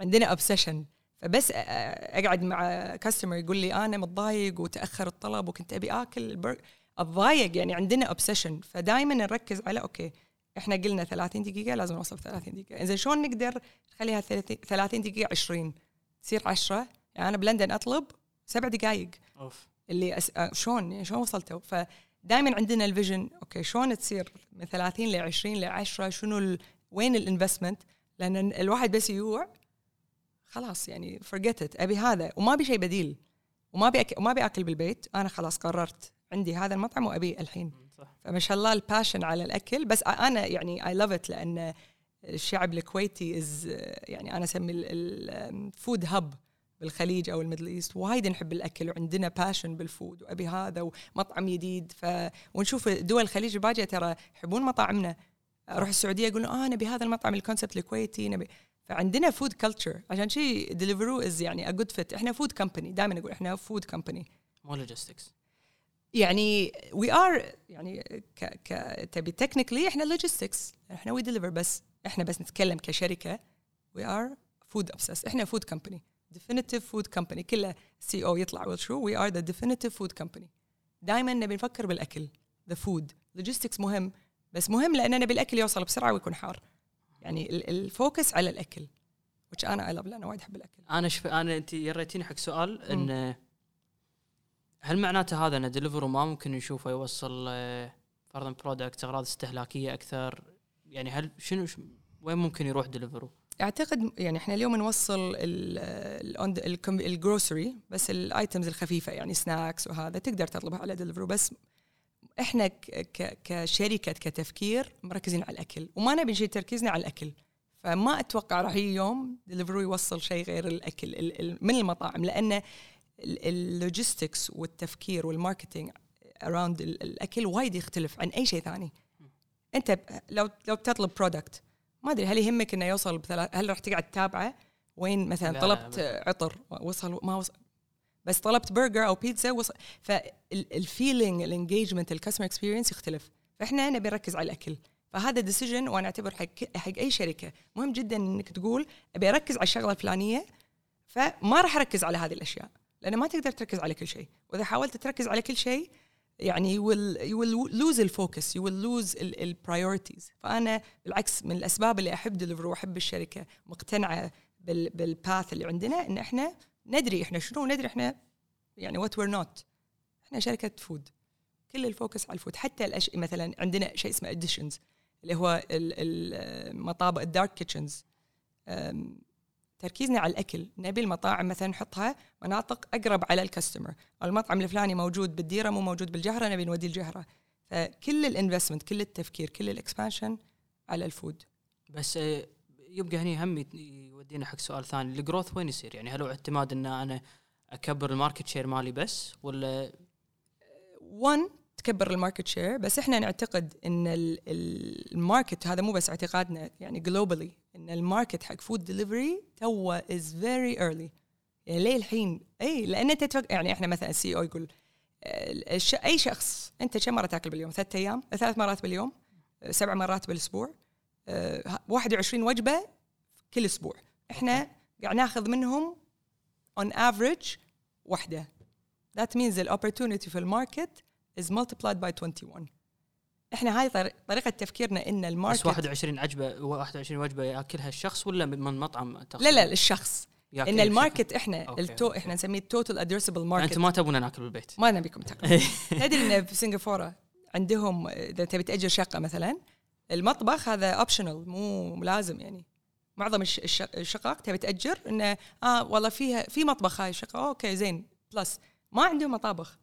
عندنا obsession فبس أقعد مع customer يقول لي أنا متضايق وتأخر الطلب وكنت أبي آكل البرجر أتضايق يعني عندنا obsession فدائما نركز على okay إحنا قلنا 30 دقيقة لازم نوصل 30 دقيقة. زين شلون نقدر نخليها 30 30 دقيقة 20 تصير 10 يعني أنا بلندن أطلب سبع دقائق أوف. اللي أس... آه، شلون يعني شلون وصلتوا فدائما عندنا ال vision okay شلون تصير من 30 ل 20 ل 10 شنو ال... وين ال investment لأن الواحد بس يجوع خلاص يعني it أبي هذا وما أبي شيء بديل وما أبي أك... وما أبي أكل بالبيت أنا خلاص قررت عندي هذا المطعم وأبي الحين. صح. فما شاء الله ال passion على الأكل بس أنا يعني I love it لأن الشعب الكويتي is يعني أنا اسمي ال food hub بالخليج أو ال Middle East. وايد نحب الأكل وعندنا passion بال food وأبي هذا ومطعم جديد ف ونشوف دول الخليج الباقيه ترى يحبون مطاعمنا. أروح السعودية يقولون آه نبي هذا المطعم ال concept الكويتي نبي. فعندنا food culture عشان شيء ديليفرو is يعني a good fit إحنا food company دائما نقول إحنا فود كمباني مو لوجيستكس يعني we are يعني ك ك تبي technically إحنا logistics إحنا we deliver بس إحنا بس نتكلم كشركة. we are food obsessed إحنا food company definitive food company كله CEO يطلع شو we are the definitive food company دائما نبي نفكر بالأكل the food logistics مهم بس مهم لأن نبي الاكل يوصل بسرعة ويكون حار. يعني ال focus على الأكل which أنا I love لأن وايد أحب الأكل. أنا شف... أنا أنت يريتيني حق سؤال إن هل معناته هذا إن ديليفرو ما ممكن نشوفه يوصل آه، فرضا product أغراض استهلاكية أكثر؟ يعني هل شنو ش... وين ممكن يروح ديليفرو؟ أعتقد يعني إحنا اليوم نوصل ال grocery بس ال items الخفيفة يعني snacks وهذا تقدر تطلبها على ديليفرو بس إحنا كشركة كتفكير مركزين على الأكل وما نبي شيء تركيزنا على الأكل. فما أتوقع راح يجي يوم ديليفرو يوصل شيء غير الأكل من المطاعم لأن ال logistics والتفكير وال marketing around الأكل وايد يختلف عن أي شيء ثاني. أنت لو لو بتطلب product ما أدري هل يهمك إنه يوصل بثلاث هل راح تقعد تتابعه وين مثلا طلبت عطر وصل ما وصل بس طلبت برجر أو بيتزا وصل فال feeling ال engagement ال customer experience يختلف. فإحنا نبي نركز على الأكل. فهذا decision وأنا أعتبر حق حق أي شركة. مهم جدا إنك تقول أبي أركز على الشغلة الفلانية فما راح أركز على هذه الأشياء لأن ما تقدر تركز على كل شيء. وإذا حاولت تركز على كل شيء يعني you will you will lose ال focus you will lose ال priorities فأنا بالعكس من الأسباب اللي أحب ديليفر وأحب الشركة مقتنعة بال path اللي عندنا إن إحنا ندري إحنا شنو ندري إحنا يعني what we're not إحنا شركة food كل ال focus على ال food حتى الأش... مثلا عندنا شيء اسمه Editions اللي هو المطابخ ال dark kitchens تركيزنا على الأكل. نبي المطاعم مثلا نحطها مناطق أقرب على ال customer. المطعم الفلاني موجود بالديرة مو موجود بالجهرة نبي نودي الجهرة. فكل ال investment كل التفكير كل ال expansion على ال food. بس آه، يبقى هني هم يودينا حق سؤال ثاني. ال growth وين يصير؟ يعني هل هو اعتماد إن أنا أكبر ال market share مالي بس ولا؟ 1 تكبر ال market share بس إحنا نعتقد إن ال market هذا مو بس اعتقادنا يعني globally إن ال market حق food delivery to is very early يعني ليه الحين اي لأن أنت تفك يعني إحنا مثلا ال CEO يقول آه، أي شخص أنت كم مرة تأكل باليوم؟ ثلاث أيام؟ ثلاث مرات باليوم؟ سبع مرات بالأسبوع؟ 21 آه، وجبة كل أسبوع إحنا قاعد ناخذ منهم on average واحدة that means the opportunity في ال market is multiplied by 21 إحنا هاي طريقة تفكيرنا إن ال market بس 21 عجبة 21 وجبة يأكلها الشخص ولا من مطعم لا لا الشخص إن ال market إحنا ال to إحنا نسميه ال total addressable market أنتم ما تبون ناكل بالبيت. ما نبيكم تاكلوا تدري إن في سنغافورة عندهم إذا تبي تأجر شقة مثلا المطبخ هذا optional مو لازم يعني. معظم الشقق تبي تأجر إنه آه والله فيها في مطبخ هاي الشقة okay زين plus ما عندهم مطابخ.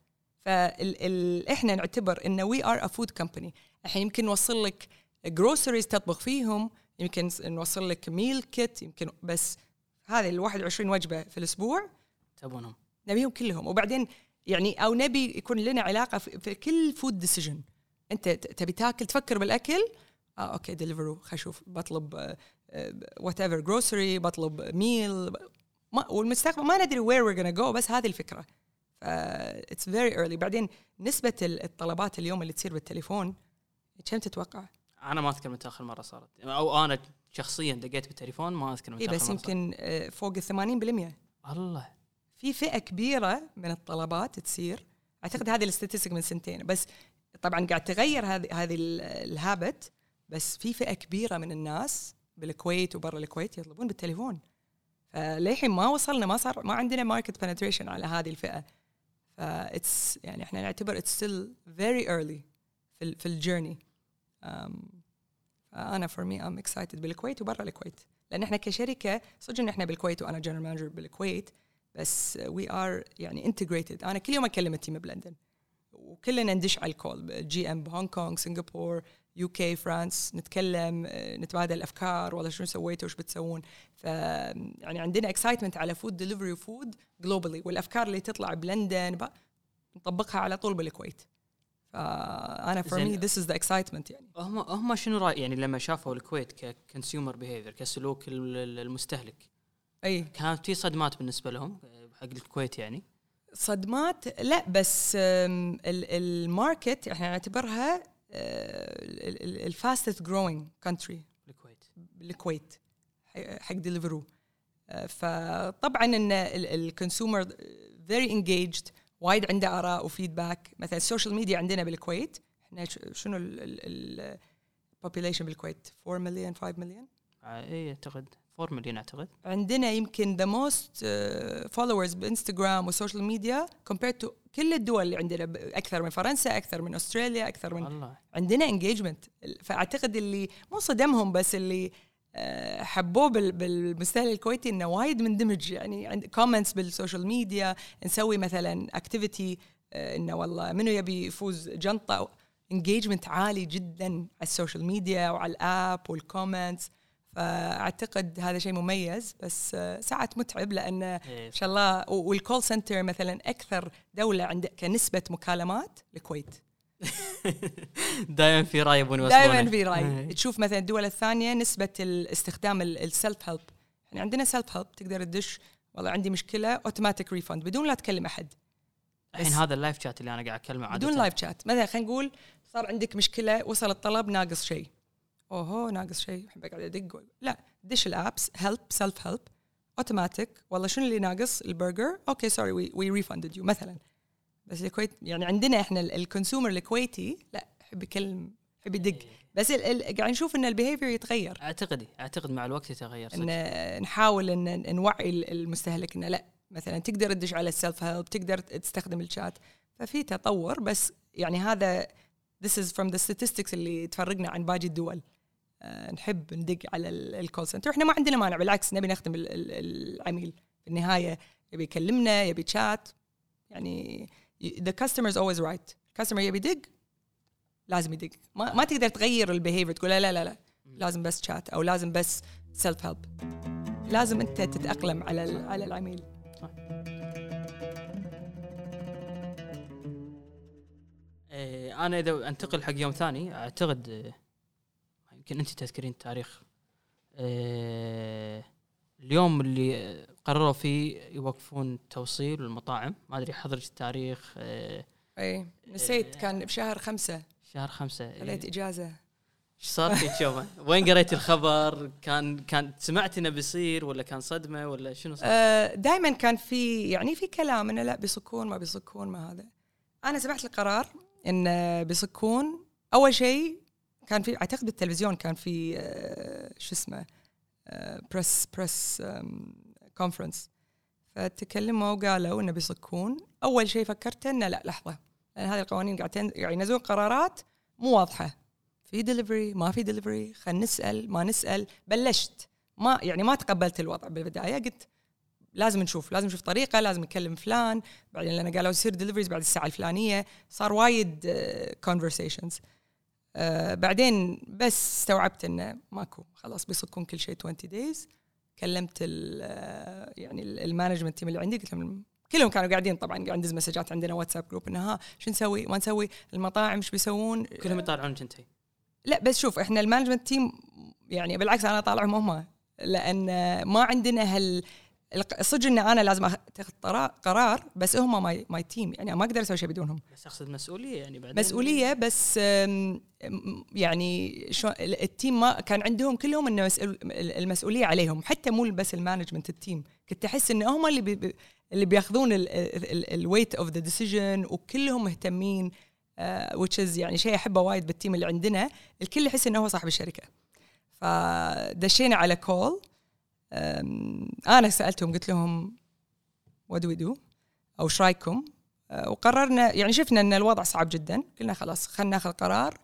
فاحنا نعتبر إن we are a food company الحين يمكن نوصل لك groceries تطبخ فيهم يمكن نوصل لك meal kit يمكن بس هذه ال 21 وجبة في الأسبوع. تبونهم. نبيهم كلهم. وبعدين يعني أو نبي يكون لنا علاقة في كل food decision أنت تبي تاكل تفكر بالأكل؟ آه okay ديليفرو خلينا نشوف. بطلب whatever grocery بطلب meal والمستقبل ما ندري where we're go بس هذه الفكرة. it's very early بعدين نسبة الطلبات اليوم اللي تصير بالتليفون كم تتوقع؟ أنا ما أذكر متى اخر مرة صارت. أو أنا شخصيا دقيت بالتليفون ما أذكر متى إيه بس يمكن آه، فوق ال 80% الله. في فئة كبيرة من الطلبات تصير. أعتقد هذه ال statistic من سنتين. بس طبعا قاعد تغير هذه هذه ال habit. بس في فئة كبيرة من الناس بالكويت وبرا الكويت يطلبون بالتليفون. فللحين ما وصلنا ما صار ما عندنا market penetration على هذه الفئة. ف it's يعني إحنا نعتبر it's still very early في في ال journey فأنا for me I'm excited بالكويت وبرا الكويت. لأن إحنا كشركة صدق إن إحنا بالكويت وأنا general manager بالكويت بس we are يعني integrated أنا كل يوم أكلم ال team بلندن. وكلنا ندش على ال call GM بهونغ كونغ سنغافور UK فرانس نتكلم نتبادل أفكار والله شنو سويتوا وش بتسوون. ف يعني عندنا excitement على food delivery و food globally والأفكار اللي تطلع بلندن نطبقها على طول بالكويت. فانا for. me this is the excitement يعني. هم هم شنو راي يعني لما شافوا الكويت ك consumer behavior كسلوك ال- ال- المستهلك أي. كانت في صدمات بالنسبة لهم آه، حق الكويت يعني؟ صدمات؟ لا بس ال market إحنا نعتبرها ال fastest growing country الكويت بالكويت ح- حق ديليفرو فطبعا إن ال consumer very engaged وايد عنده آراء و feedback مثلا ال social media عندنا بالكويت. إحنا ش- شنو ال population بالكويت؟ 4 مليون 5 مليون اي أعتقد. 4 مليون أعتقد. عندنا يمكن the most followers بإنستغرام وال social media compared to كل الدول اللي عندنا أكثر من فرنسا أكثر من أستراليا أكثر من والله. عندنا engagement فأعتقد اللي مو صدمهم بس اللي آه، حبوه بال- بالمستهلك الكويتي إنه وايد مندمج. يعني عند comments بال social media نسوي مثلا activity إنه والله منو يبي يفوز جنطة؟ engagement عالي جدا على ال social media وعلى ال app وال comments فأعتقد هذا شيء مميز بس آه، ساعات متعب لأن إيه. إن شاء الله وال call center مثلا أكثر دولة عند كنسبة مكالمات الكويت دائما في رأي يبون يوصلونه دائما في رأي. إيه. تشوف مثلا الدول الثانية نسبة الاستخدام ال self help يعني عندنا self help تقدر تدش والله عندي مشكلة automatic refund بدون لا تكلم أحد. الحين هذا ال live chat اللي أنا قاعد أكلمه عادة. بدون live chat مثلا خلينا نقول صار عندك مشكلة وصل الطلب ناقص شيء. أوهو ناقص شيء أحب أقعد أدق لا دش ال apps help self help automatic والله شنو اللي ناقص؟ البرجر. okay sorry we we refunded you مثلا. بس الكويت يعني عندنا إحنا ال consumer الكويتي لا يحب يكلم يحب يدق. بس ال- ال- قاعد نشوف إن ال behavior يتغير. أعتقد أعتقد مع الوقت يتغير صدق. إن نحاول إن نوعي المستهلك إنه لا مثلا تقدر تدش على ال self help تقدر تستخدم الشات ففي تطور بس يعني هذا this is from the statistics اللي تفرقنا عن باقي الدول. نحب ندق على ال call center إحنا ما عندنا مانع بالعكس نبي نخدم ال- ال- العميل. في النهاية يبي يكلمنا يبي شات يعني the customer is always right. ال customer يبي يدق لازم يدق. ما, ما تقدر تغير ال behavior تقول لا لا لا لا. لازم بس شات أو لازم بس self help لازم أنت تتأقلم على ال- على العميل. إيه، أنا إذا أنتقل حق يوم ثاني أعتقد يمكن أنت تذكرين التاريخ إيه، اليوم اللي قرروا فيه يوقفون توصيل المطاعم ما أدري حضرت التاريخ إيه، اي نسيت كان بشهر خمسة شهر خمسة إيه. خليت إجازة إيش صار في يومه؟ وين قريت الخبر؟ كان كان سمعت إنه بيصير ولا كان صدمة ولا شنو صار؟ دائما كان في يعني في كلام إنه لا بيصكون ما بيصكون ما هذا أنا سمعت القرار ان بيصكون أول شيء كان في أعتقد بالتلفزيون كان في آه، شو اسمه press press conference فتكلموا وقالوا إنه بيصكون. أول شيء فكرت إنه لا لحظة لأن هذه القوانين قاعد قاعد ينزلون قرارات مو واضحة. في دليفري ما في دليفري خلينا نسأل ما نسأل. بلشت ما يعني ما تقبلت الوضع بالبداية. قلت لازم نشوف لازم نشوف طريقة لازم نكلم فلان. بعدين لما قالوا يصير deliveries بعد الساعة الفلانية صار وايد conversations بعدين بس استوعبت انه ماكو خلاص بيصكون كل شيء 20 days كلمت ال آه، يعني ال management team اللي عندي قلت لهم كلهم كانوا قاعدين طبعا قاعد ندز مسجات عندنا واتساب group إنه ها شو نسوي؟ ما نسوي؟ المطاعم إيش بيسوون؟ كلهم يطالعونك انت لا بس شوف إحنا ال management team يعني بالعكس أنا طالعهم هم لأن ما عندنا هال صدق ان أنا لازم أتخذ قرار بس هم my my team يعني ما أقدر أسوي شيء بدونهم. بس اقصد مسؤولية يعني بعدين؟ مسؤولية بس يعني شو ال team ما كان عندهم كلهم إنه مسؤول المسؤولية عليهم. حتى مو بس ال management ال team كنت أحس ان هم اللي بي- اللي بيأخذون ال weight of the decision وكلهم مهتمين which is يعني شيء أحبه وايد بال team اللي عندنا. الكل يحس إنه هو صاحب الشركة. فدشينا على call أنا سألتهم قلت لهم what do we do أو إيش رأيكم؟ آه، وقررنا يعني شفنا إن الوضع صعب جدا. قلنا خلاص خلينا ناخذ قرار.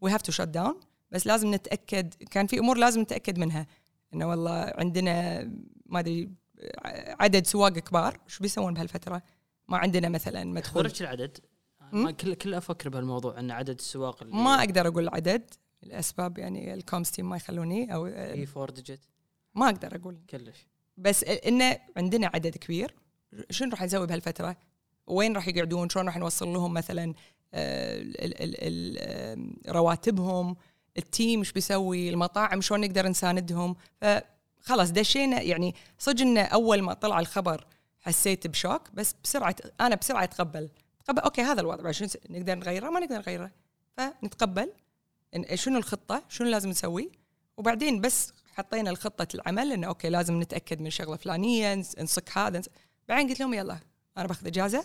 we have to shut down بس لازم نتأكد كان في أمور لازم نتأكد منها. إنه والله عندنا ما أدري عدد سواق كبار. شو بيسوون بهالفترة؟ ما عندنا مثلا مدخول. خبرك العدد؟ ما كل كل أفكر بهالموضوع إن عدد السواق اللي ما أقدر أقول العدد الأسباب يعني ال comms team ما يخلوني أو في four digit ما أقدر أقول. كلش. بس إنه عندنا عدد كبير. شنو راح نسوي بهالفترة؟ وين راح يقعدون؟ شلون راح نوصل لهم مثلا آه، رواتبهم؟ ال team إيش بيسوي؟ المطاعم شلون نقدر نساندهم؟ فخلاص دشينا. يعني صدق انه أول ما طلع الخبر حسيت ب shock بس بسرعة أنا بسرعة أتقبل. تقبل okay هذا الوضع نس- نقدر نغيره؟ ما نقدر نغيره. فنتقبل شنو الخطة؟ شنو لازم نسوي؟ وبعدين بس حطينا الخطة العمل إنه okay لازم نتأكد من شغله فلانيه نصك هذا بعدين قلت لهم يلا أنا باخذ إجازة.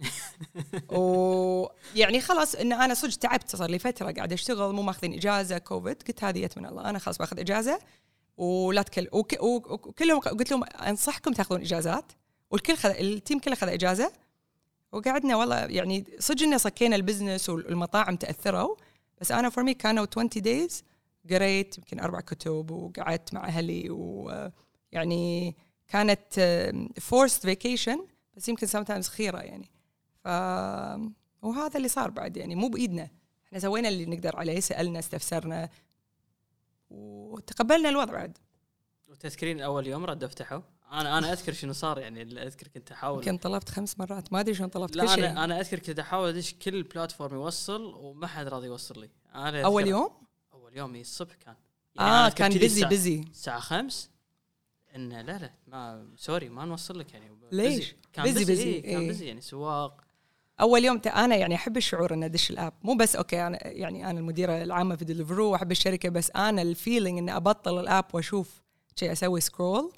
ويعني خلاص إن أنا صدق تعبت صار لي فترة قاعدة أشتغل مو ماخذين إجازة كوفيد قلت هذه يت من الله أنا خلاص باخذ إجازة. ولا تكل. وك- وكلهم قلت لهم أنصحكم تاخذون إجازات. والكل خذ ال team كله خذ إجازة. وقعدنا والله يعني صدق انه صكينا ال business والمطاعم تأثروا بس أنا for me كانوا 20 days قريت يمكن أربع كتب وقعدت مع أهلي ويعني كانت forced vacation بس يمكن sometimes خيرة يعني. ف وهذا اللي صار بعد يعني مو بإيدنا. إحنا سوينا اللي نقدر عليه سألنا استفسرنا وتقبلنا الوضع بعد. وتذكرين اول يوم رد فتحوا أنا أنا أذكر شنو صار يعني أذكر كنت أحاول. يمكن طلبت خمس مرات. ما أدري شلون طلبت كل لا شيء. أنا أنا أذكر كنت أحاول أدش كل platform يوصل وما حد راضي يوصل لي. أنا أذكر- اول يوم؟ إي الصبح كان. يعني آه كان busy busy الساعة 5 انه لا لا ما sorry ما نوصل لك يعني. ليش؟ كان busy بزي, busy، بزي كان إيه. بزي يعني سواق. أول يوم أنا يعني أحب الشعور ان أدش ال app. مو بس okay أنا يعني أنا المديرة العامة في ديليفرو وأحب الشركة بس أنا ال feeling إني أبطل ال app وأشوف شيء أسوي scroll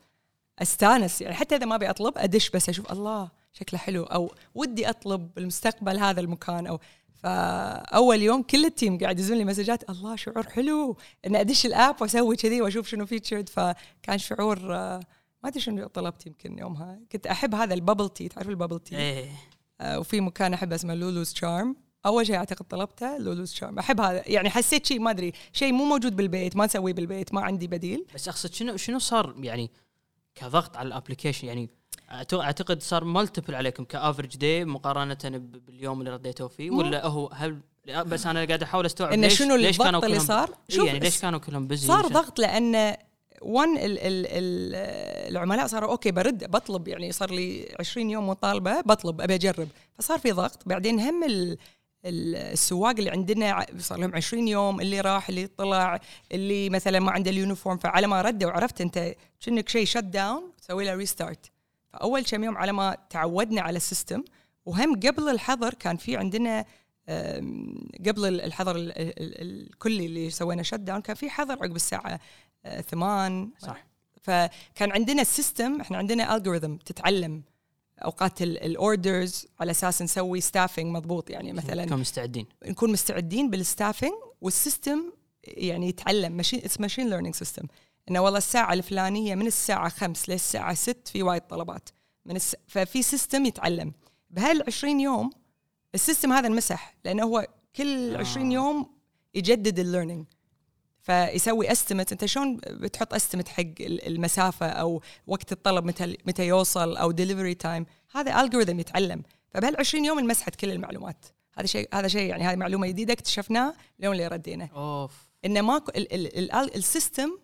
أستانس. يعني حتى إذا ما أبي أطلب أدش بس أشوف الله شكله حلو. أو ودي أطلب بالمستقبل هذا المكان أو فأول يوم كل ال team قاعد يدزون لي مسجات الله شعور حلو إن أدش ال app وأسوي كذي وأشوف شنو featured فكان شعور آه، ما أدري شنو طلبت يمكن يومها. كنت أحب هذا ال bubble tea تعرف ال bubble tea إيه. آه، وفي مكان أحب اسمه لولوز تشارم أول شيء أعتقد طلبته لولوز تشارم أحب هذا يعني حسيت شيء ما أدري شيء مو موجود بالبيت ما نسويه بالبيت ما عندي بديل. بس أقصد شنو شنو صار يعني كضغط على ال application يعني أعتقد صار multiple عليكم ك average day مقارنة باليوم اللي رديتوا فيه ولا هو هل بس أنا قاعد أحاول أستوعب انه ليش شنو ليش كانوا اللي صار؟ إيه يعني ليش كانوا كلهم busy صار ضغط لأن one ال ال ال العملاء صاروا okay برد بطلب يعني صار لي 20 يوم مطالبة بطلب أبي أجرب. فصار في ضغط. بعدين هم ال ال- السواق اللي عندنا صار لهم 20 يوم اللي راح اللي طلع اللي مثلا ما عنده ال uniform فعلى ما ردوا عرفت أنت كأنك شيء shut down تسوي له restart فاول كم يوم على ما تعودنا على ال system وهم قبل الحظر كان في عندنا قبل الحظر ال- ال- ال- الكلي اللي سوينا shut down كان في حظر عقب الساعة آه، ثمان. صح. فكان عندنا ال system إحنا عندنا algorithm تتعلم أوقات ال orders على أساس نسوي staffing مضبوط يعني مثلا كانوا مستعدين. نكون مستعدين بال staffing وال system يعني يتعلم machine اسمه machine learning system إنه والله الساعة الفلانية من الساعة 5 للساعة 6 في وايد طلبات. من الس... ففي system يتعلم. بهال 20 يوم ال system هذا انمسح لأنه هو كل آه. 20 يوم يجدد ال learning فيسوي estimate أنت شلون بتحط estimate حق ال- المسافة أو وقت الطلب متى متى يوصل أو delivery time هذا ال algorithm يتعلم. فبهال 20 يوم انمسحت كل المعلومات. هذا شيء هذا شيء يعني هذه معلومة جديدة اكتشفناه اليوم اللي ردينا. أوف. إنه ماكو ال- ال- ال- ال system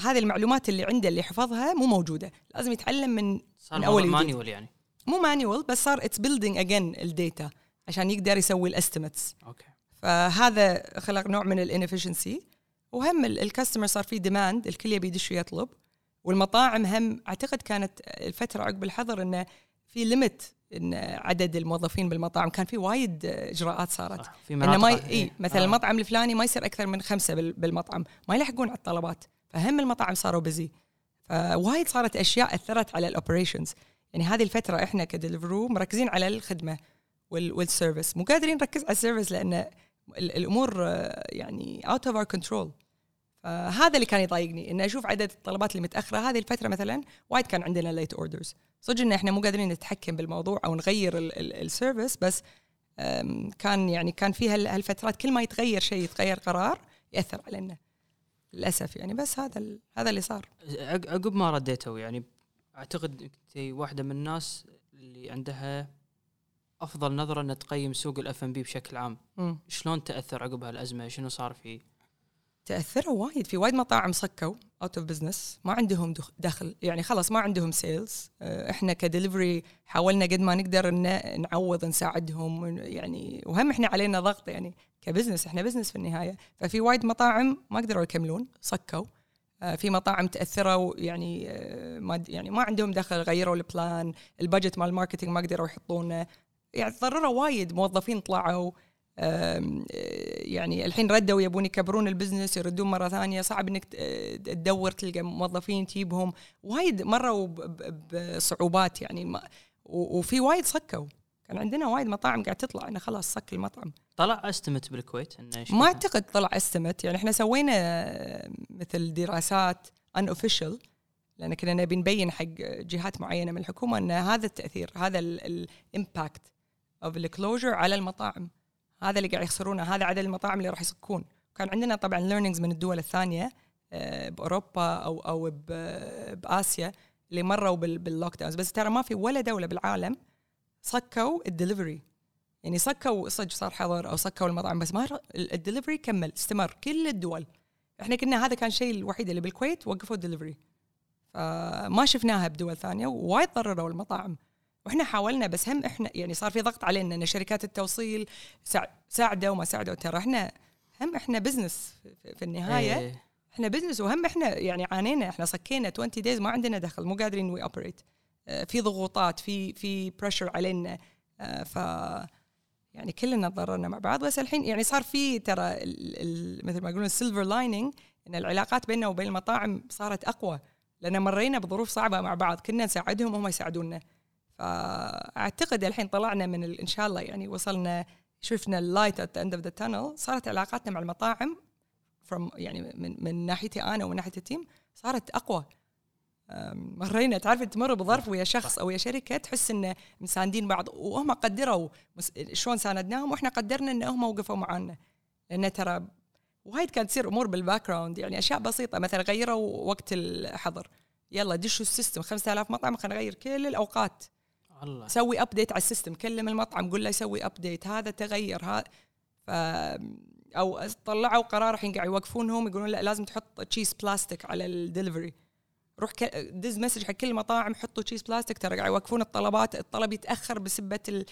هذه المعلومات اللي عنده اللي حفظها مو موجودة. لازم يتعلم من صار من وجديد. manual يعني. مو manual بس صار it's building again ال data عشان يقدر يسوي ال estimates okay. فهذا خلق نوع من ال inefficiency وهم ال customer صار في demand الكل يبي يدش ويطلب. والمطاعم هم أعتقد كانت الفترة عقب الحظر انه في limit إن عدد الموظفين بالمطاعم. كان في وايد إجراءات صارت. صح في إنه مناطق ما ي... إيه. مثلا آه. المطعم الفلاني ما يصير أكثر من خمسة بال- بالمطعم. ما يلحقون على الطلبات. فهم المطاعم صاروا busy فوايد صارت أشياء أثرت على ال operations يعني هذه الفترة إحنا كديليفرو مركزين على الخدمة وال... وال service مو قادرين نركز على ال service لأن ال- الأمور يعني out of our control فهذا اللي كان يضايقني. ان أشوف عدد الطلبات اللي متأخرة. هذه الفترة مثلا وايد كان عندنا late orders صدق إن إحنا مو قادرين نتحكم بالموضوع أو نغير ال service بس كان يعني كان في هال- هالفترات كل ما يتغير شيء يتغير قرار يأثر علينا. للأسف يعني بس هذا هذا اللي صار. عق- عقب ما رديتوا يعني أعتقد انت واحدة من الناس اللي عندها أفضل نظرة إنها تقيم سوق الاف ام بي بشكل عام. شلون تأثر عقب هالأزمة؟ شنو صار فيه تأثروا وايد في وايد مطاعم صكوا out of business ما عندهم دخ- دخل يعني خلاص ما عندهم sales إحنا كديليفرو حاولنا قد ما نقدر إن نعوض نساعدهم يعني وهم إحنا علينا ضغط يعني. ك business إحنا business في النهاية. ففي وايد مطاعم ما قدروا يكملون صكوا. آه، في مطاعم تأثروا يعني آه، ما يعني ما عندهم دخل غيروا ال plan ال budget مال ال marketing ما قدروا يحطونه. يعني تضرروا وايد موظفين طلعوا. آه، يعني الحين ردوا يبون يكبرون ال business يردون مرة ثانية. صعب إنك تدور تلقى موظفين تجيبهم. وايد مروا بصعوبات يعني وفي وايد صكوا. كان عندنا وايد مطاعم قاعد تطلع إنه خلاص صك المطعم. طلع estimate بالكويت إنه ما؟ أعتقد طلع estimate يعني إحنا سوينا آه، مثل دراسات unofficial لأن كنا نبي نبين حق جهات معينة من الحكومة إن هذا التأثير هذا ال impact of ال closure على المطاعم. هذا اللي قاعد يخسرونه هذا عدد المطاعم اللي راح يصكون. كان عندنا طبعا learnings من الدول الثانية آه، بأوروبا أو أو بآسيا اللي مروا بال- بال lockdowns بس ترى ما في ولا دولة بالعالم صكوا الدليفري يعني صكوا صدق صار حظر أو صكوا المطعم بس ما الدليفري كمل استمر. كل الدول. إحنا كنا هذا كان الشيء الوحيد اللي بالكويت وقفوا الدليفري. فما شفناها بدول ثانية ووايد ضرروا المطاعم وإحنا حاولنا بس هم إحنا يعني صار في ضغط علينا إن شركات التوصيل ساع- ساعدوا وما ساعدوا ترى إحنا هم إحنا business في- النهاية. إيه. إحنا business وهم إحنا يعني عانينا. إحنا صكينا 20 days ما عندنا دخل مو قادرين we operate في ضغوطات في في pressure علينا. آه، ف يعني كلنا تضررنا مع بعض بس الحين يعني صار في ترى مثل ما يقولون ال silver lining إن العلاقات بيننا وبين المطاعم صارت أقوى لأن مرينا بظروف صعبة مع بعض كنا نساعدهم وهم يساعدونا. فأعتقد الحين طلعنا من إن شاء الله يعني وصلنا شفنا ال light at end of the tunnel صارت علاقاتنا مع المطاعم يعني من من ناحيتي أنا ومن ناحية ال team صارت أقوى. مرينا. تعرف تمر بظرف ويا شخص أو ويا شركة تحس إن مساندين بعض وهم قدروا شلون ساندناهم؟ وإحنا قدرنا إن هم وقفوا معانا. لأن ترى وايد كانت تصير أمور بال background يعني أشياء بسيطة. مثلا غيروا وقت الحظر. يلا دشوا ال system 5000 مطعم خلينا نغير كل الأوقات. الله. سوي update على ال system كلم المطعم قول له يسوي update هذا تغير هذا ف أو طلعوا قرار الحين قاعد يوقفونهم يقولون لا لازم تحط تشيز بلاستيك على الدليفري روح. دز message حق كل المطاعم حطوا تشيز بلاستيك ترى قاعد يوقفون الطلبات الطلب يتأخر بسبة ال...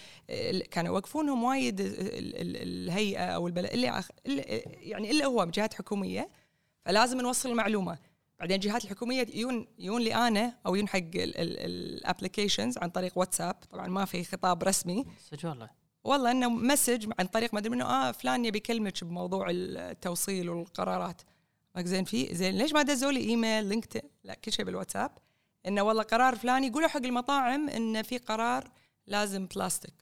كانوا يوقفونهم وايد ال... ال... الهيئة أو البلد اللي يعني إلا هو جهات حكومية فلازم نوصل المعلومة. بعدين الجهات الحكومية يجون يجون لي أنا أو يجون حق ال applications عن طريق واتساب. طبعا ما في خطاب رسمي. صدق والله. والله إنه message عن طريق ما أدري منه آه فلان يبي يكلمك بموضوع التوصيل والقرارات. زين في زين ليش ما دزوا لي email LinkedIn لا كل شيء بالواتساب. إنه والله قرار فلاني يقولوا حق المطاعم انه في قرار لازم بلاستيك.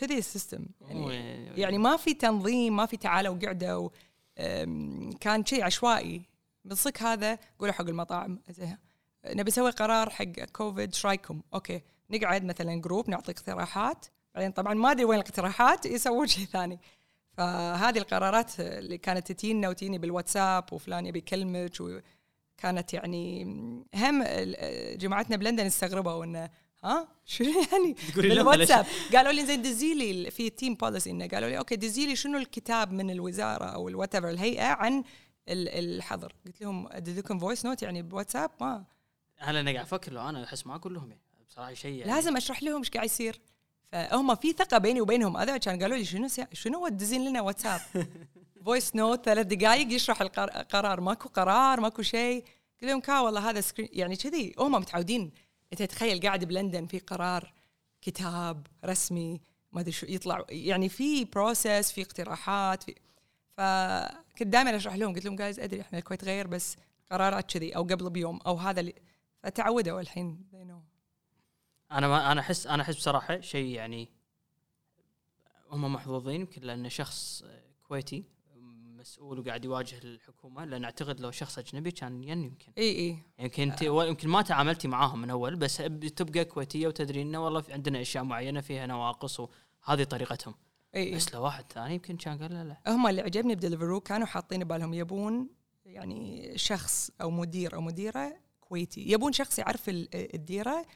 كذي ال system. يعني يعني ما في تنظيم ما في تعالوا قعدوا أم، كان شيء عشوائي. بنصك هذا قولوا حق المطاعم. زين. نبي نسوي قرار حق كوفيد إيش رأيكم؟ okay نقعد مثلا group نعطي اقتراحات. بعدين طبعا ما أدري وين الاقتراحات يسوون شيء ثاني. فهذه القرارات اللي كانت تجينا وتجيني بالواتساب وفلان يبي يكلمك وكانت يعني هم جماعتنا بلندن استغربوا إنه ها؟ شو يعني؟ بالواتساب. قالوا لي زين دزي لي في تيم policy إنه قالوا لي okay دزي لي شنو الكتاب من الوزارة أو الوات الهيئة عن ال- الحظر. قلت لهم ادز لكم voice note يعني بواتساب؟ ما. هلا أنا قاعد أفكر لو أنا أحس ما أقول لهم يعني بصراحة شيء يعني لازم أشرح لهم إيش قاعد يصير. فهم في ثقة بيني وبينهم. هذا كان قالوا لي شنو. شنو تدزين لنا واتساب؟ voice note ثلاث دقائق يشرح القرار. ماكو قرار ماكو شيء. قلت لهم كا والله هذا screen يعني كذي. هم متعودين. أنت تخيل قاعد بلندن في قرار كتاب رسمي ما أدري شو يطلع. يعني في process في اقتراحات في فكنت دائما أشرح لهم. قلت لهم جايز أدري إحنا الكويت غير بس قرارات كذي أو قبل بيوم أو هذا اللي فتعودوا الحين. They know. أنا ما أنا احس أنا أحس بصراحة شيء يعني هم محظوظين يمكن لأن شخص كويتي مسؤول وقاعد يواجه الحكومة لأن أعتقد لو شخص أجنبي كان ين يمكن. إي إي. يمكن أنت يمكن ما تعاملتي معاهم من أول بس تبقى كويتية وتدري إنه والله في عندنا أشياء معينة فيها نواقص وهذه طريقتهم. إي بس لو واحد ثاني يمكن كان قال لا لا. هم اللي عجبني بدليفرو كانوا حاطين بالهم يبون يعني شخص أو مدير أو مديرة كويتي يبون شخص يعرف ال- الديرة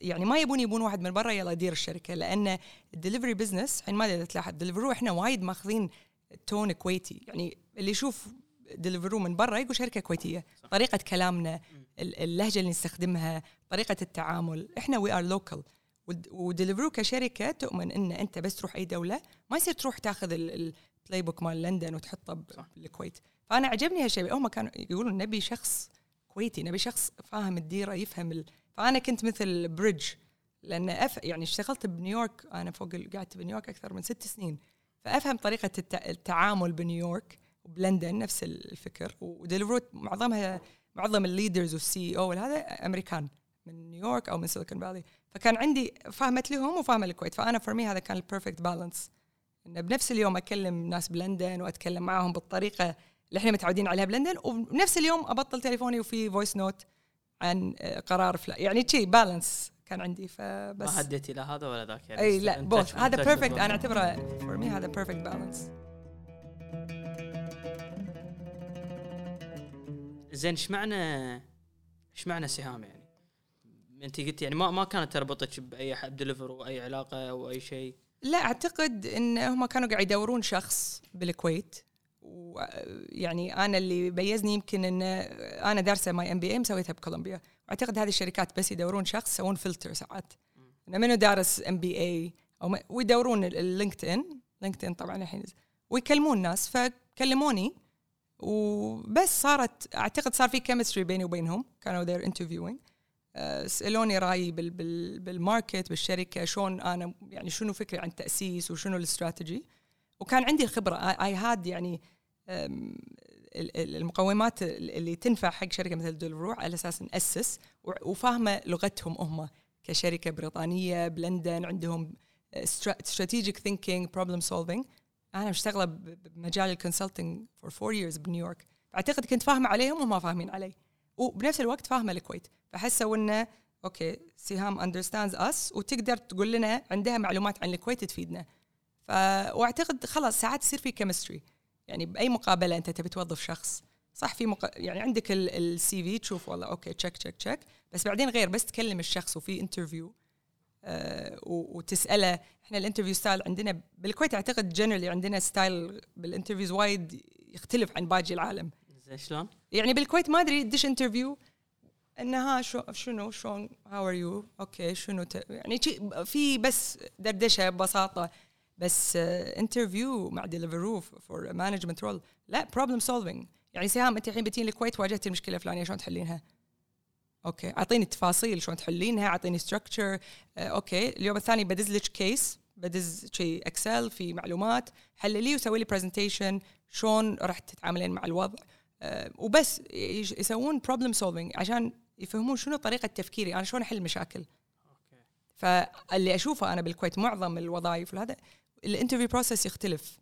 يعني ما يبون يبون واحد من برا يلا يدير الشركة لأن ال delivery business الحين ما ادري إذا تلاحظ دليفرو إحنا وايد ماخذين tone كويتي يعني اللي يشوف ديليفرو من برا يقول شركة كويتية صح. طريقة كلامنا ال- اللهجة اللي نستخدمها طريقة التعامل إحنا we are local وديليفرو كشركة تؤمن إن أنت بس تروح أي دولة ما يصير تروح تاخذ ال playbook مال لندن وتحطه. بالكويت فأنا عجبني هالشيء هم كانوا يقولون نبي شخص كويتي نبي شخص فاهم الديرة يفهم. فأنا كنت مثل bridge لأن أف... يعني اشتغلت بنيويورك أنا فوق قعدت بنيويورك أكثر من ست سنين. فأفهم طريقة الت... التعامل بنيويورك وبلندن نفس الفكر وديليفرو معظمها معظم ال leaders وال CEO هذا أمريكان من نيويورك أو من سيليكون فالي. فكان عندي فهمت لهم وفاهمه الكويت. فأنا for me هذا كان ال perfect balance انه بنفس اليوم أكلم ناس بلندن وأتكلم معاهم بالطريقة اللي إحنا متعودين عليها بلندن وبنفس اليوم أبطل تليفوني وفي voice note عن آه، قرار فلا يعني شي balance كان عندي فبس. ما هديتي لا هذا ولا ذاك يعني I love both هذا perfect أنا أعتبره for me هذا perfect balance زين إيش معنى إيش معنى سهام يعني؟ أنت قلت يعني ما ما كانت تربطك بأي حد Deliveroo أي علاقة أو أي شيء؟ لا أعتقد إن هم كانوا قاعد يدورون شخص بالكويت. ويعني أنا اللي ميزني يمكن إن أنا دارسة my MBA مسويتها بكولومبيا. واعتقد هذه الشركات بس يدورون شخص يسوون فلتر ساعات. انه منو دارس MBA أو ويدورون ال LinkedIn LinkedIn طبعا الحين ويكلمون ناس فكلموني. وبس صارت أعتقد صار في chemistry بيني وبينهم كانوا they're interviewing. آه، سألوني رأيي بال بال بال market بالشركة شلون أنا يعني شنو فكري عن التأسيس وشنو الاستراتيجي وكان عندي الخبره اي هاد يعني المقومات اللي تنفع حق شركة مثل Deliveroo على أساس ناسس وفاهمة لغتهم هم كشركة بريطانية بلندن عندهم strategic thinking problem solving أنا مشتغلة بمجال ال consulting for four years بنيويورك. أعتقد كنت فاهمة عليهم وهم فاهمين علي. وبنفس الوقت فاهمة الكويت. فحسوا انه okay سهام understands us وتقدر تقول لنا عندها معلومات عن الكويت تفيدنا. ف واعتقد خلاص ساعات يصير في chemistry يعني بأي مقابلة أنت تبي توظف شخص. صح في مق... يعني عندك ال CV تشوف والله okay check check check بس بعدين غير بس تكلم الشخص وفي interview آه وتسأله. إحنا ال interview style عندنا بالكويت أعتقد generally عندنا style بال interviews وايد يختلف عن باقي العالم. زين شلون؟ يعني بالكويت ما أدري تدش interview انها شو شنو شلون how are you okay شنو ت... يعني في بس دردشة ببساطه بس interview مع Deliveroo for management role لا problem solving يعني سهام أنت الحين بتين الكويت واجهتي المشكلة الفلانية شلون تحلينها؟ okay. أعطيني التفاصيل شلون تحلينها أعطيني structure okay. اليوم الثاني بدز لك case بدز شيء Excel في معلومات حللي وسوي لي presentation شلون راح تتعاملين مع الوضع. آه، وبس يسوون problem solving عشان يفهمون شنو طريقة تفكيري أنا شلون أحل مشاكل. okay. فاللي أشوفه أنا بالكويت معظم الوظائف وهذا ال interview process يختلف.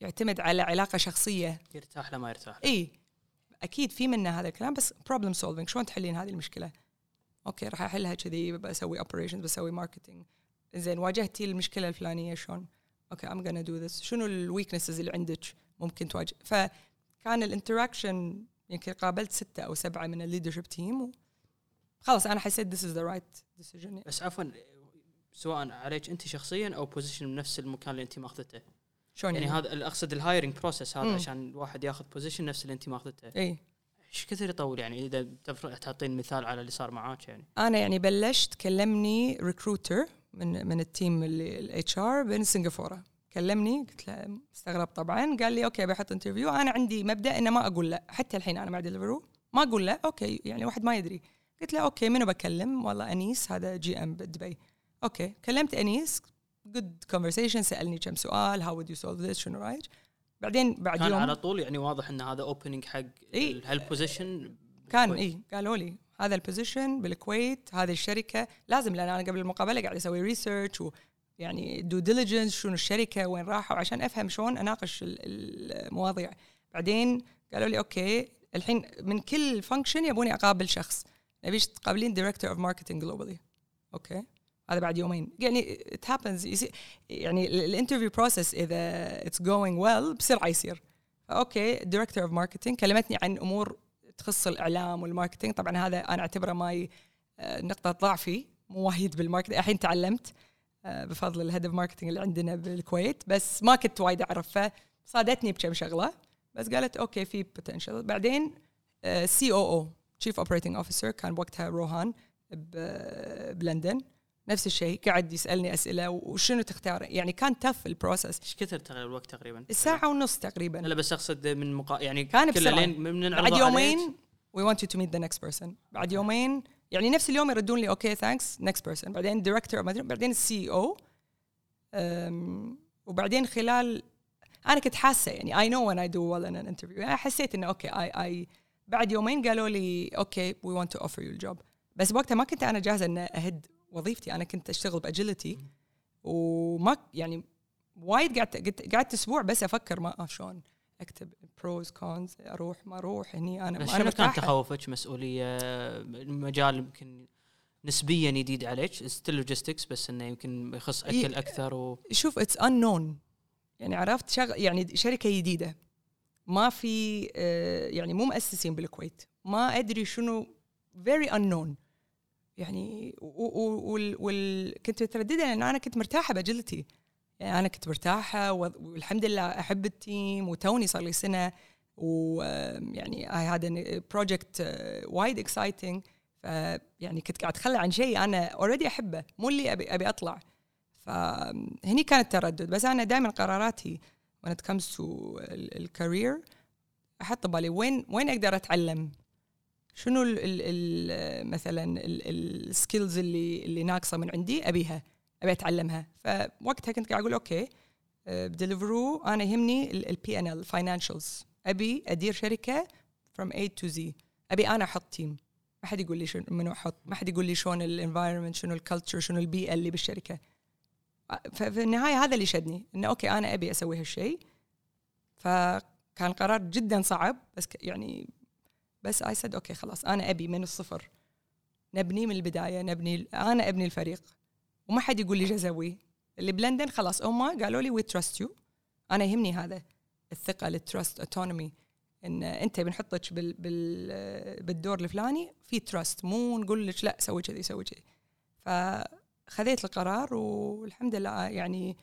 يعتمد على علاقة شخصية. يرتاح له ما يرتاح. اي أكيد في منه هذا الكلام بس problem solving شلون تحلين هذه المشكلة؟ okay راح أحلها كذي بسوي operations بسوي marketing زين واجهتي المشكلة الفلانية شلون؟ okay I'm gonna do this شنو ال weaknesses اللي عندك ممكن تواجه؟ فكان ال interaction يمكن قابلت ستة أو سبعة من ال leadership team خلاص أنا حسيت this is the right decision. بس عفوا سواء عليك انت شخصيا أو position بنفس المكان اللي انت ماخذته شلون يعني هذا اللي أقصد ال hiring process هذا مم. عشان الواحد ياخذ position نفس اللي انت ماخذته إي. إيش كثر يطول يعني إذا تعطين مثال على اللي صار معاك يعني؟ أنا يعني بلشت كلمني recruiter من من ال team اللي ال HR من سنغافورة. كلمني قلت له استغرب طبعا قال لي okay بحط interview أنا عندي مبدأ إنه ما أقول لا. حتى الحين أنا مع Deliveroo ما أقول لا. okay يعني واحد ما يدري. قلت له okay منو بكلم؟ والله أنيس هذا GM بدبي. okay كلمت أنيس good conversation سألني كم سؤال how would you solve this شنو رأيك؟ بعدين بعد كان يوم على طول يعني واضح إن هذا opening حق إي. هال position كان إي قالوا لي هذا ال position بالكويت هذه الشركة لازم لأن أنا قبل المقابلة قاعد أسوي research ويعني due diligence شنو الشركة وين راحوا عشان أفهم شلون أناقش ال- المواضيع. بعدين قالوا لي okay الحين من كل function يبوني أقابل شخص. نبيش تقابلين director of marketing globally okay. هذا بعد يومين. يعني it happens. يعني ال interview process إذا it's going well بسرعة يصير okay director of marketing كلمتني عن أمور تخص الإعلام وال marketing طبعا هذا أنا أعتبره my آه، نقطة ضعفي. مو وايد بال marketing الحين تعلمت آه، بفضل ال head of marketing اللي عندنا بالكويت. بس ما كنت وايد أعرف. ف صادتني بكم شغلة. بس قالت okay في potential بعدين COO chief operating officer كان بوقتها روهان بلندن. نفس الشيء قاعد يسألني أسئلة وشنو تختار؟ يعني كان tough ال process إيش كثر تغير الوقت تقريبا؟ ساعه ونص تقريبا. لا بس أقصد من مقا... يعني كان. لين من بعد يومين we want you to meet the next person. بعد يومين يعني نفس اليوم يردون لي okay thanks next person. بعدين director بعدين ال C O وبعدين خلال أنا كنت حاسة يعني know when I do well in an interview. يعني حسيت إنه okay I, I بعد يومين قالوا لي okay want to offer you the job. بس وقتها ما كنت أنا جاهزة ان أهد وظيفتي. أنا كنت أشتغل ب Agility وما يعني وايد قعدت قعدت- أسبوع بس أفكر ما آه شلون أكتب pros cons أروح ما أروح هني أنا شنو كان تخوفك؟ مسؤولية مجال يمكن نسبيا جديد عليك still logistics بس إنه يمكن يخص أكل. أكثر و شوف it's unknown. يعني عرفت شغ... يعني شركة جديدة. ما في آه، يعني مو مؤسسين بالكويت. ما أدري شنو very unknown. يعني و... و... وال... وال... كنت مترددة لأن أنا كنت مرتاحة ب Agility. يعني أنا كنت مرتاحة. والحمد لله أحب ال team وتوني صار لي سنة ويعني a project uh, وايد exciting فيعني كنت قاعد أتخلى عن شيء أنا already أحبه مو اللي أبي أبي أطلع. فهني كان التردد. بس أنا دائما قراراتي when it comes to ال career أحط ببالي وين وين أقدر أتعلم؟ شنو ال ال مثلا ال skills اللي اللي ناقصة من عندي أبيها أبي أتعلمها. فوقتها كنت قاعد أقول okay ب Deliveroo أنا يهمني ال P&L financials أبي أدير شركة from A to Z. أبي أنا أحط team ما حد يقول لي شنو منو أحط ما حد يقول لي شلون ال environment شنو ال culture شنو البيئه اللي بالشركة. ففي النهاية هذا اللي شدني انه okay أنا أبي أسوي هالشيء. فكان قرار جدا صعب بس يعني بس I said okay خلاص أنا أبي من الصفر. نبني من البداية نبني أنا أبني الفريق. وما حد يقول لي أسوي. اللي بلندن خلاص هم قالوا لي we trust you أنا يهمني هذا الثقة ال trust autonomy إن أنت بنحطك بال بال بالدور الفلاني في trust مو نقول لك لا سوي كذي سوي كذي. فخذيت القرار والحمد لله يعني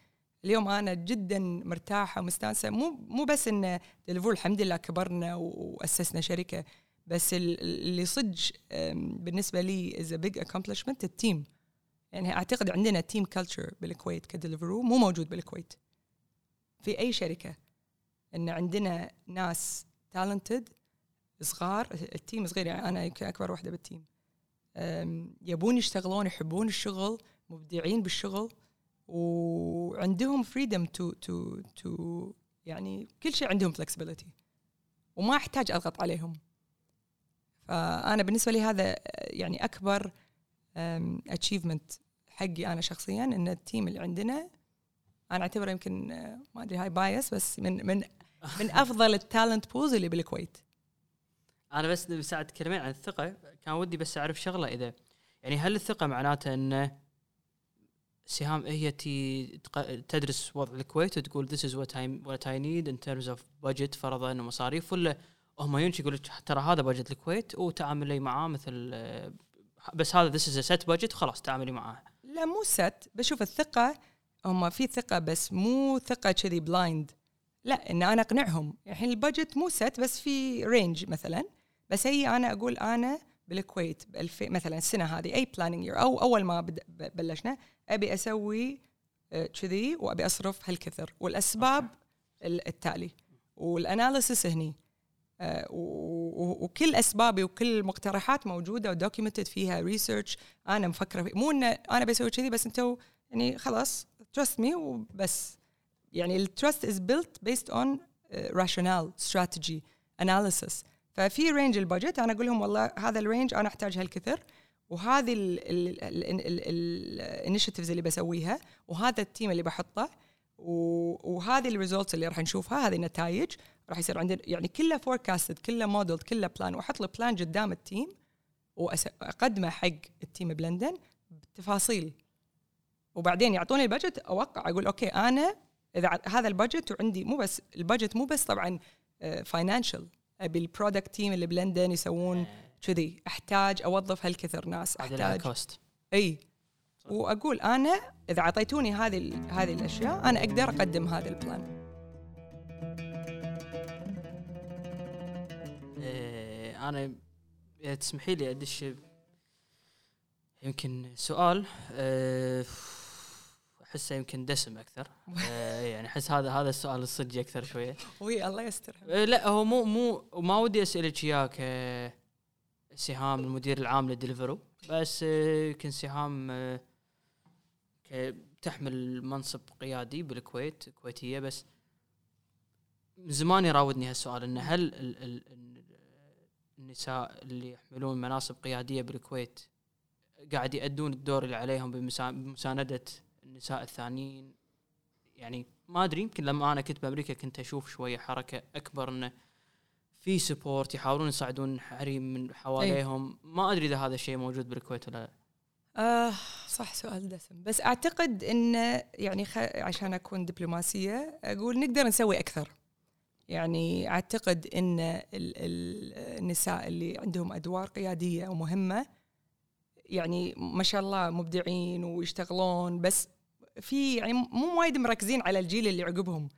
اليوم أنا جدا مرتاحة ومستانسة. مو مو بس إن الحمد لله كبرنا وأسسنا شركة. بس ال- اللي صدق بالنسبة لي as big accomplishment ال team يعني أعتقد عندنا team culture بالكويت كديليفرو مو موجود بالكويت. في أي شركة. إن عندنا ناس talented صغار ال team صغير يعني أنا يمكن أكبر واحدة بال team يبون يشتغلون يحبون الشغل مبدعين بالشغل وعندهم freedom to to to يعني كل شيء عندهم flexibility وما أحتاج أضغط عليهم. فأنا بالنسبة لي هذا يعني أكبر achievement حقي أنا شخصيا إن ال team اللي عندنا أنا أعتبره يمكن آه، ما أدري هاي bias بس من من من أفضل ال talent pools اللي بالكويت. أنا بس ساعه تكلمين عن الثقة. كان ودي بس أعرف شغلة إذا يعني هل الثقة معناته إن سهام هي تي تدرس وضع الكويت وتقول this is what I what I need in terms of budget فرضا ومصاريف ولا هم يونش يقول لك ترى هذا budget الكويت وتعاملي معاه مثل آه، بس هذا is a set budget وخلاص تعاملي معاه. لا مو set بشوف الثقة هم في ثقة بس مو ثقة كذي blind لا إن أنا أقنعهم. الحين ال budget مو set بس في range مثلا. بس هي أنا أقول أنا بالكويت مثلا السنة هذه a planning year أو أول ما بلشنا أبي أسوي آه، كذي وأبي أصرف هالكثر. والأسباب ال- التالي. وال analysis هني. وكل أسبابي وكل المقترحات موجودة و documented فيها research أنا مفكرة فيه. مو ان أنا بسوي كذي بس أنتوا يعني خلاص trust me وبس. يعني ال trust is built based on rational strategy analysis ففي range ال budget أنا أقول لهم والله هذا ال range أنا احتاج هالكثر وهذه ال initiatives اللي بسويها وهذا ال team اللي بحطه وهذه ال results اللي راح نشوفها هذه النتائج. راح يصير عندنا يعني كله forecasted كله موديل كله plan وأحط له plan قدام ال team واقدمه حق ال team بلندن بتفاصيل. وبعدين يعطوني ال budget أوقع أقول okay أنا إذا هذا ال budget وعندي مو بس ال budget مو بس طبعا financial أبي ال product team اللي بلندن يسوون كذي. أحتاج أوظف هالكثر ناس أحتاج. cost A. وأقول أنا إذا اعطيتوني هذه هذه الأشياء أنا أقدر أقدم هذا ال plan آه، أنا اذا تسمحي لي ادش يمكن سؤال آه، أحسه يمكن دسم أكثر. آه، يعني أحس هذا هذا السؤال الصدق أكثر شوية. وي الله يستر. آه، لا هو مو مو ما ودي أسألك اياه ك سهام المدير العام لدليفرو بس آه، يمكن سهام آه، تحمل منصب قيادي بالكويت كويتية. بس من زمان يراودني هالسؤال إنه هل ال- ال- النساء اللي يحملون مناصب قيادية بالكويت قاعد يأدون الدور اللي عليهم بمسا- بمساندة النساء الثانيين. يعني ما أدري يمكن لما أنا كنت بأمريكا كنت أشوف شوية حركة أكبر إنه في سبورت يحاولون يساعدون حريم من حواليهم. ما أدري إذا هذا الشيء موجود بالكويت ولا لا. آه صح سؤال دسم. بس أعتقد إن يعني خ... عشان أكون دبلوماسية أقول نقدر نسوي أكثر. يعني أعتقد إن ال... ال... النساء اللي عندهم أدوار قيادية ومهمه يعني ما شاء الله مبدعين ويشتغلون بس في يعني مو وايد مركزين على الجيل اللي عقبهم.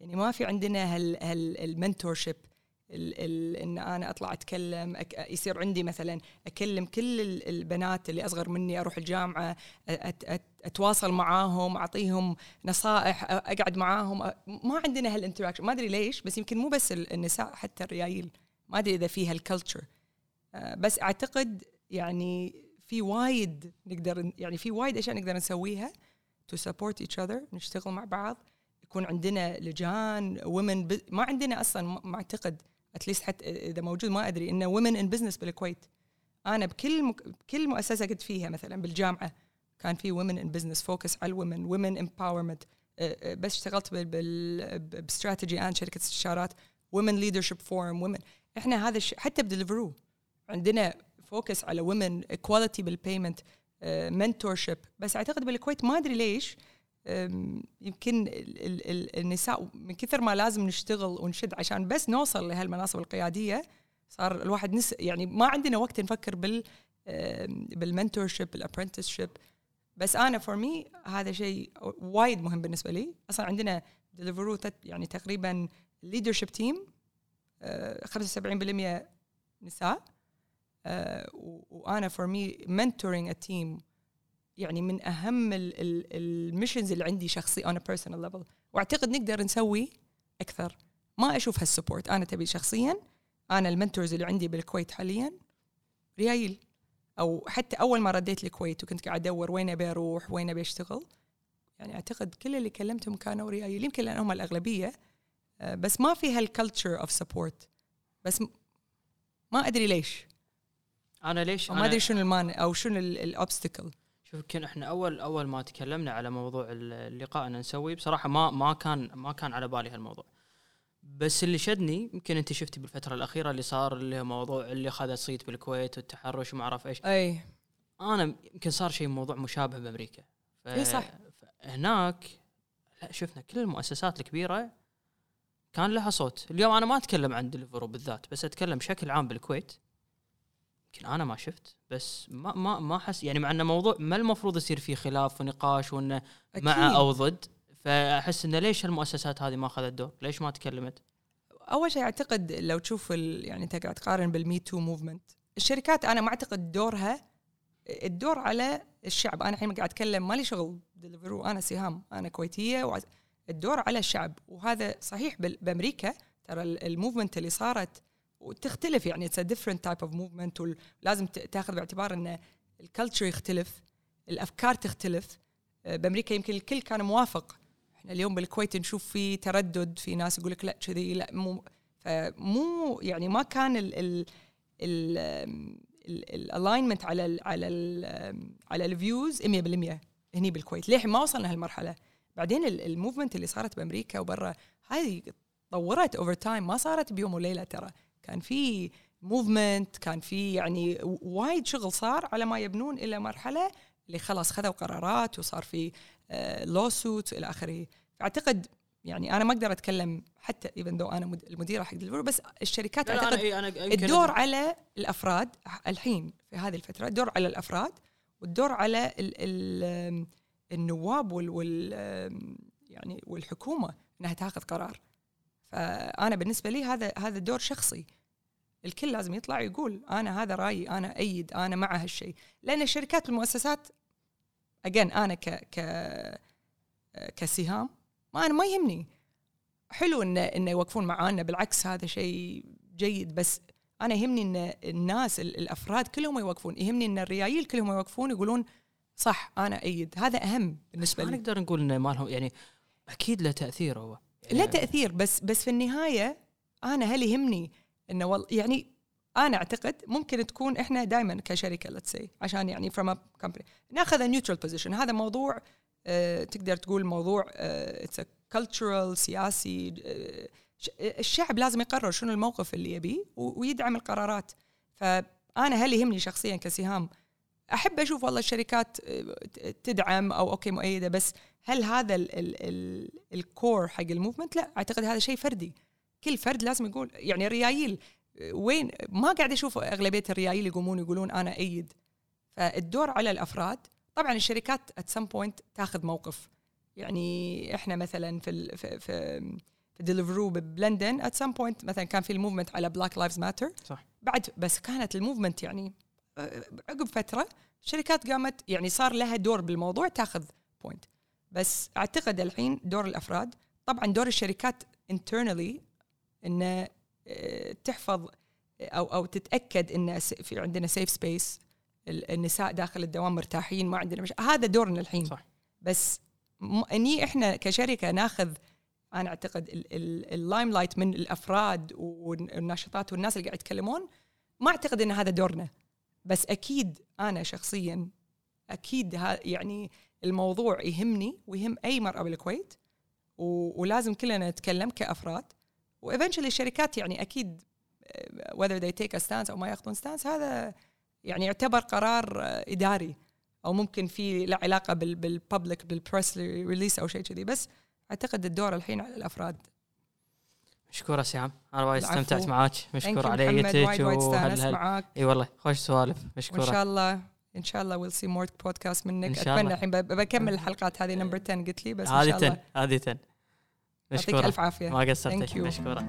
يعني ما في عندنا هال هال المنتور شيب ال ال إن أنا أطلع أتكلم أك يصير عندي مثلا أكلم كل ال- البنات اللي أصغر مني أروح الجامعة أت أت أتواصل معاهم أعطيهم نصائح أقعد معاهم ما عندنا هال interaction ما أدري ليش بس يمكن مو بس ال- النساء حتى الريايل ما أدري إذا في هال culture بس أعتقد يعني في وايد نقدر يعني في وايد أشياء نقدر نسويها to support each other نشتغل مع بعض. يكون عندنا لجان women ما عندنا أصلا ما أعتقد at least حتى إذا موجود ما أدري انه women in business بالكويت. أنا بكل مك... بكل مؤسسة كنت فيها مثلا بالجامعة كان في women in business focus على ال women أه، أه، بس اشتغلت بال... ب Strategy& شركة استشارات women leadership forum women. إحنا هذا الشيء حتى بدليفرو. عندنا focus على women equality بال payment mentor بس أعتقد بالكويت ما أدري ليش يمكن ال- ال- ال- النساء من كثر ما لازم نشتغل ونشد عشان بس نوصل لهالمناصب القيادية صار الواحد نس يعني ما عندنا وقت نفكر بال بال mentorship ship بس أنا for me هذا شيء وايد مهم بالنسبة لي. أصلا عندنا ديليفرو يعني تقريبا leadership team 75% نساء و- وأنا for me mentoring a team يعني من أهم ال missions اللي عندي شخصي on a personal level. وأعتقد نقدر نسوي أكثر. ما أشوف هال support أنا تبي شخصيا أنا ال mentors اللي عندي بالكويت حاليا ريايل. أو حتى أول ما رديت الكويت وكنت قاعد أدور وين أبي أروح وين أبي أشتغل. يعني أعتقد كل اللي كلمتهم كانوا ريايل. يمكن لانهم الأغلبية. آه، بس ما في هال culture of support بس ما أدري ليش. أنا ليش؟ ما أدري شنو المانع أو شنو ال obstacle شوف يمكن إحنا اول أول ما تكلمنا على موضوع اللقاء ان نسوي بصراحة ما ما كان ما كان على بالي هالموضوع. بس اللي شدني يمكن أنت شفتي بالفترة الأخيرة اللي صار اللي موضوع اللي اخذ صيت بالكويت والتحرش وما أعرف إيش. أي. أنا يمكن صار شيء موضوع مشابه بأمريكا. ف... إي صح. هناك لا شفنا كل المؤسسات الكبيرة كان لها صوت. اليوم أنا ما أتكلم عن دليفرو بالذات بس أتكلم بشكل عام بالكويت. يمكن أنا ما شفت بس ما ما ما أحس يعني مع انه موضوع ما المفروض يصير فيه خلاف ونقاش وانه مع. أو ضد فأحس انه ليش المؤسسات هذه ما أخذت دور؟ ليش ما تكلمت؟ أول شيء أعتقد لو تشوف. يعني انت قاعد تقارن بال Me Too movement الشركات أنا ما أعتقد دورها الدور على الشعب أنا الحين قاعد أتكلم مالي شغل Deliveroo أنا سهام أنا كويتية وعز... الدور على الشعب وهذا صحيح. بأمريكا ترى ال- ال movement اللي صارت وتختلف يعني it's different type of movement ولازم تاخذ باعتبار إن ال culture يختلف الأفكار تختلف. آه، بأمريكا يمكن الكل كان موافق. إحنا اليوم بالكويت نشوف في تردد في ناس يقول لك لا كذي لا مو فمو يعني ما كان ال ال ال alignment على ال على ال على ال views 100% هني بالكويت. ليه ما وصلنا هالمرحلة؟ بعدين ال movement اللي صارت بأمريكا وبرا هذه طورت over time ما صارت بيوم وليلة ترى. كان في movement كان في يعني وايد شغل صار على ما يبنون إلى مرحلة اللي خلاص خذوا قرارات وصار في lawsuit إلى آخره. فأعتقد يعني أنا ما أقدر أتكلم حتى even though أنا مد- المديرة حق Deliveroo بس الشركات لا أعتقد أنا أنا يمكن الدور على الأفراد الحين في هذه الفترة الدور على الأفراد والدور على ال ال النواب وال, وال يعني والحكومة إنها تاخذ قرار. فأنا بالنسبة لي هذا هذا دور شخصي. الكل لازم يطلع يقول أنا هذا رأيي أنا أيد أنا مع هالشيء. لأن الشركات والمؤسسات اجين أنا ك ك كسهام ما أنا ما يهمني. حلو انه انه يوقفون معانا بالعكس هذا شيء جيد بس أنا يهمني إن الناس الأفراد كلهم يوقفون. يهمني إن الريايل كلهم يوقفون يقولون صح أنا أيد. هذا أهم بالنسبة ما لي. نقدر نقول إنه ما لهم يعني أكيد له تأثير هو. له تأثير بس بس في النهاية أنا هل يهمني انه والله يعني أنا أعتقد ممكن تكون إحنا دائما كشركة let's say عشان يعني from a company ناخذ neutral position هذا موضوع آه تقدر تقول موضوع it's cultural سياسي آه الشعب لازم يقرر شنو الموقف اللي يبيه ويدعم القرارات. فأنا هل يهمني شخصيا كسهام أحب أشوف والله الشركات تدعم أو أوكي مؤيدة بس هل هذا ال core حق ال movement؟ لا أعتقد هذا شيء فردي. كل فرد لازم يقول يعني الريايل وين؟ ما قاعد أشوف أغلبية الريايل يقومون يقولون أنا أيد. فالدور على الأفراد طبعا الشركات at some point تاخذ موقف. يعني إحنا مثلا في ال في في, في Deliveroo بلندن at some point مثلا كان في ال movement على Black Lives Matter صح. بعد بس كانت ال movement يعني عقب فترة الشركات قامت يعني صار لها دور بالموضوع تاخذ point بس أعتقد الحين دور الأفراد طبعا دور الشركات internally إنه تحفظ أو أو تتأكد إن في عندنا safe space النساء داخل الدوام مرتاحين ما عندنا مش هذا دورنا الحين. صح. بس إني إحنا كشركة ناخذ أنا أعتقد ال limelight من الأفراد والناشطات والناس اللي قاعد يتكلمون ما أعتقد إن هذا دورنا. بس أكيد أنا شخصيا أكيد يعني الموضوع يهمني ويهم أي مرأة بالكويت ولازم كلنا نتكلم كأفراد. و eventually الشركات يعني أكيد whether they take a stance أو ما يأخذون stance هذا يعني يعتبر قرار إداري. أو ممكن في له علاقة بال public بال press release أو شيء كذي. بس أعتقد الدور الحين على الأفراد. مشكورة سهام أنا وايد استمتعت معاك. مشكور على وقتك وهل إي والله خوش سوالف. مشكورة. وإن شاء الله إن شاء الله we'll see more podcast منك أتمنى الحين بكمل الحلقات هذه number 10 قلت لي بس هذه 10 هذه 10 يعطيك ألف عافية. ما قصرتي مشكورة.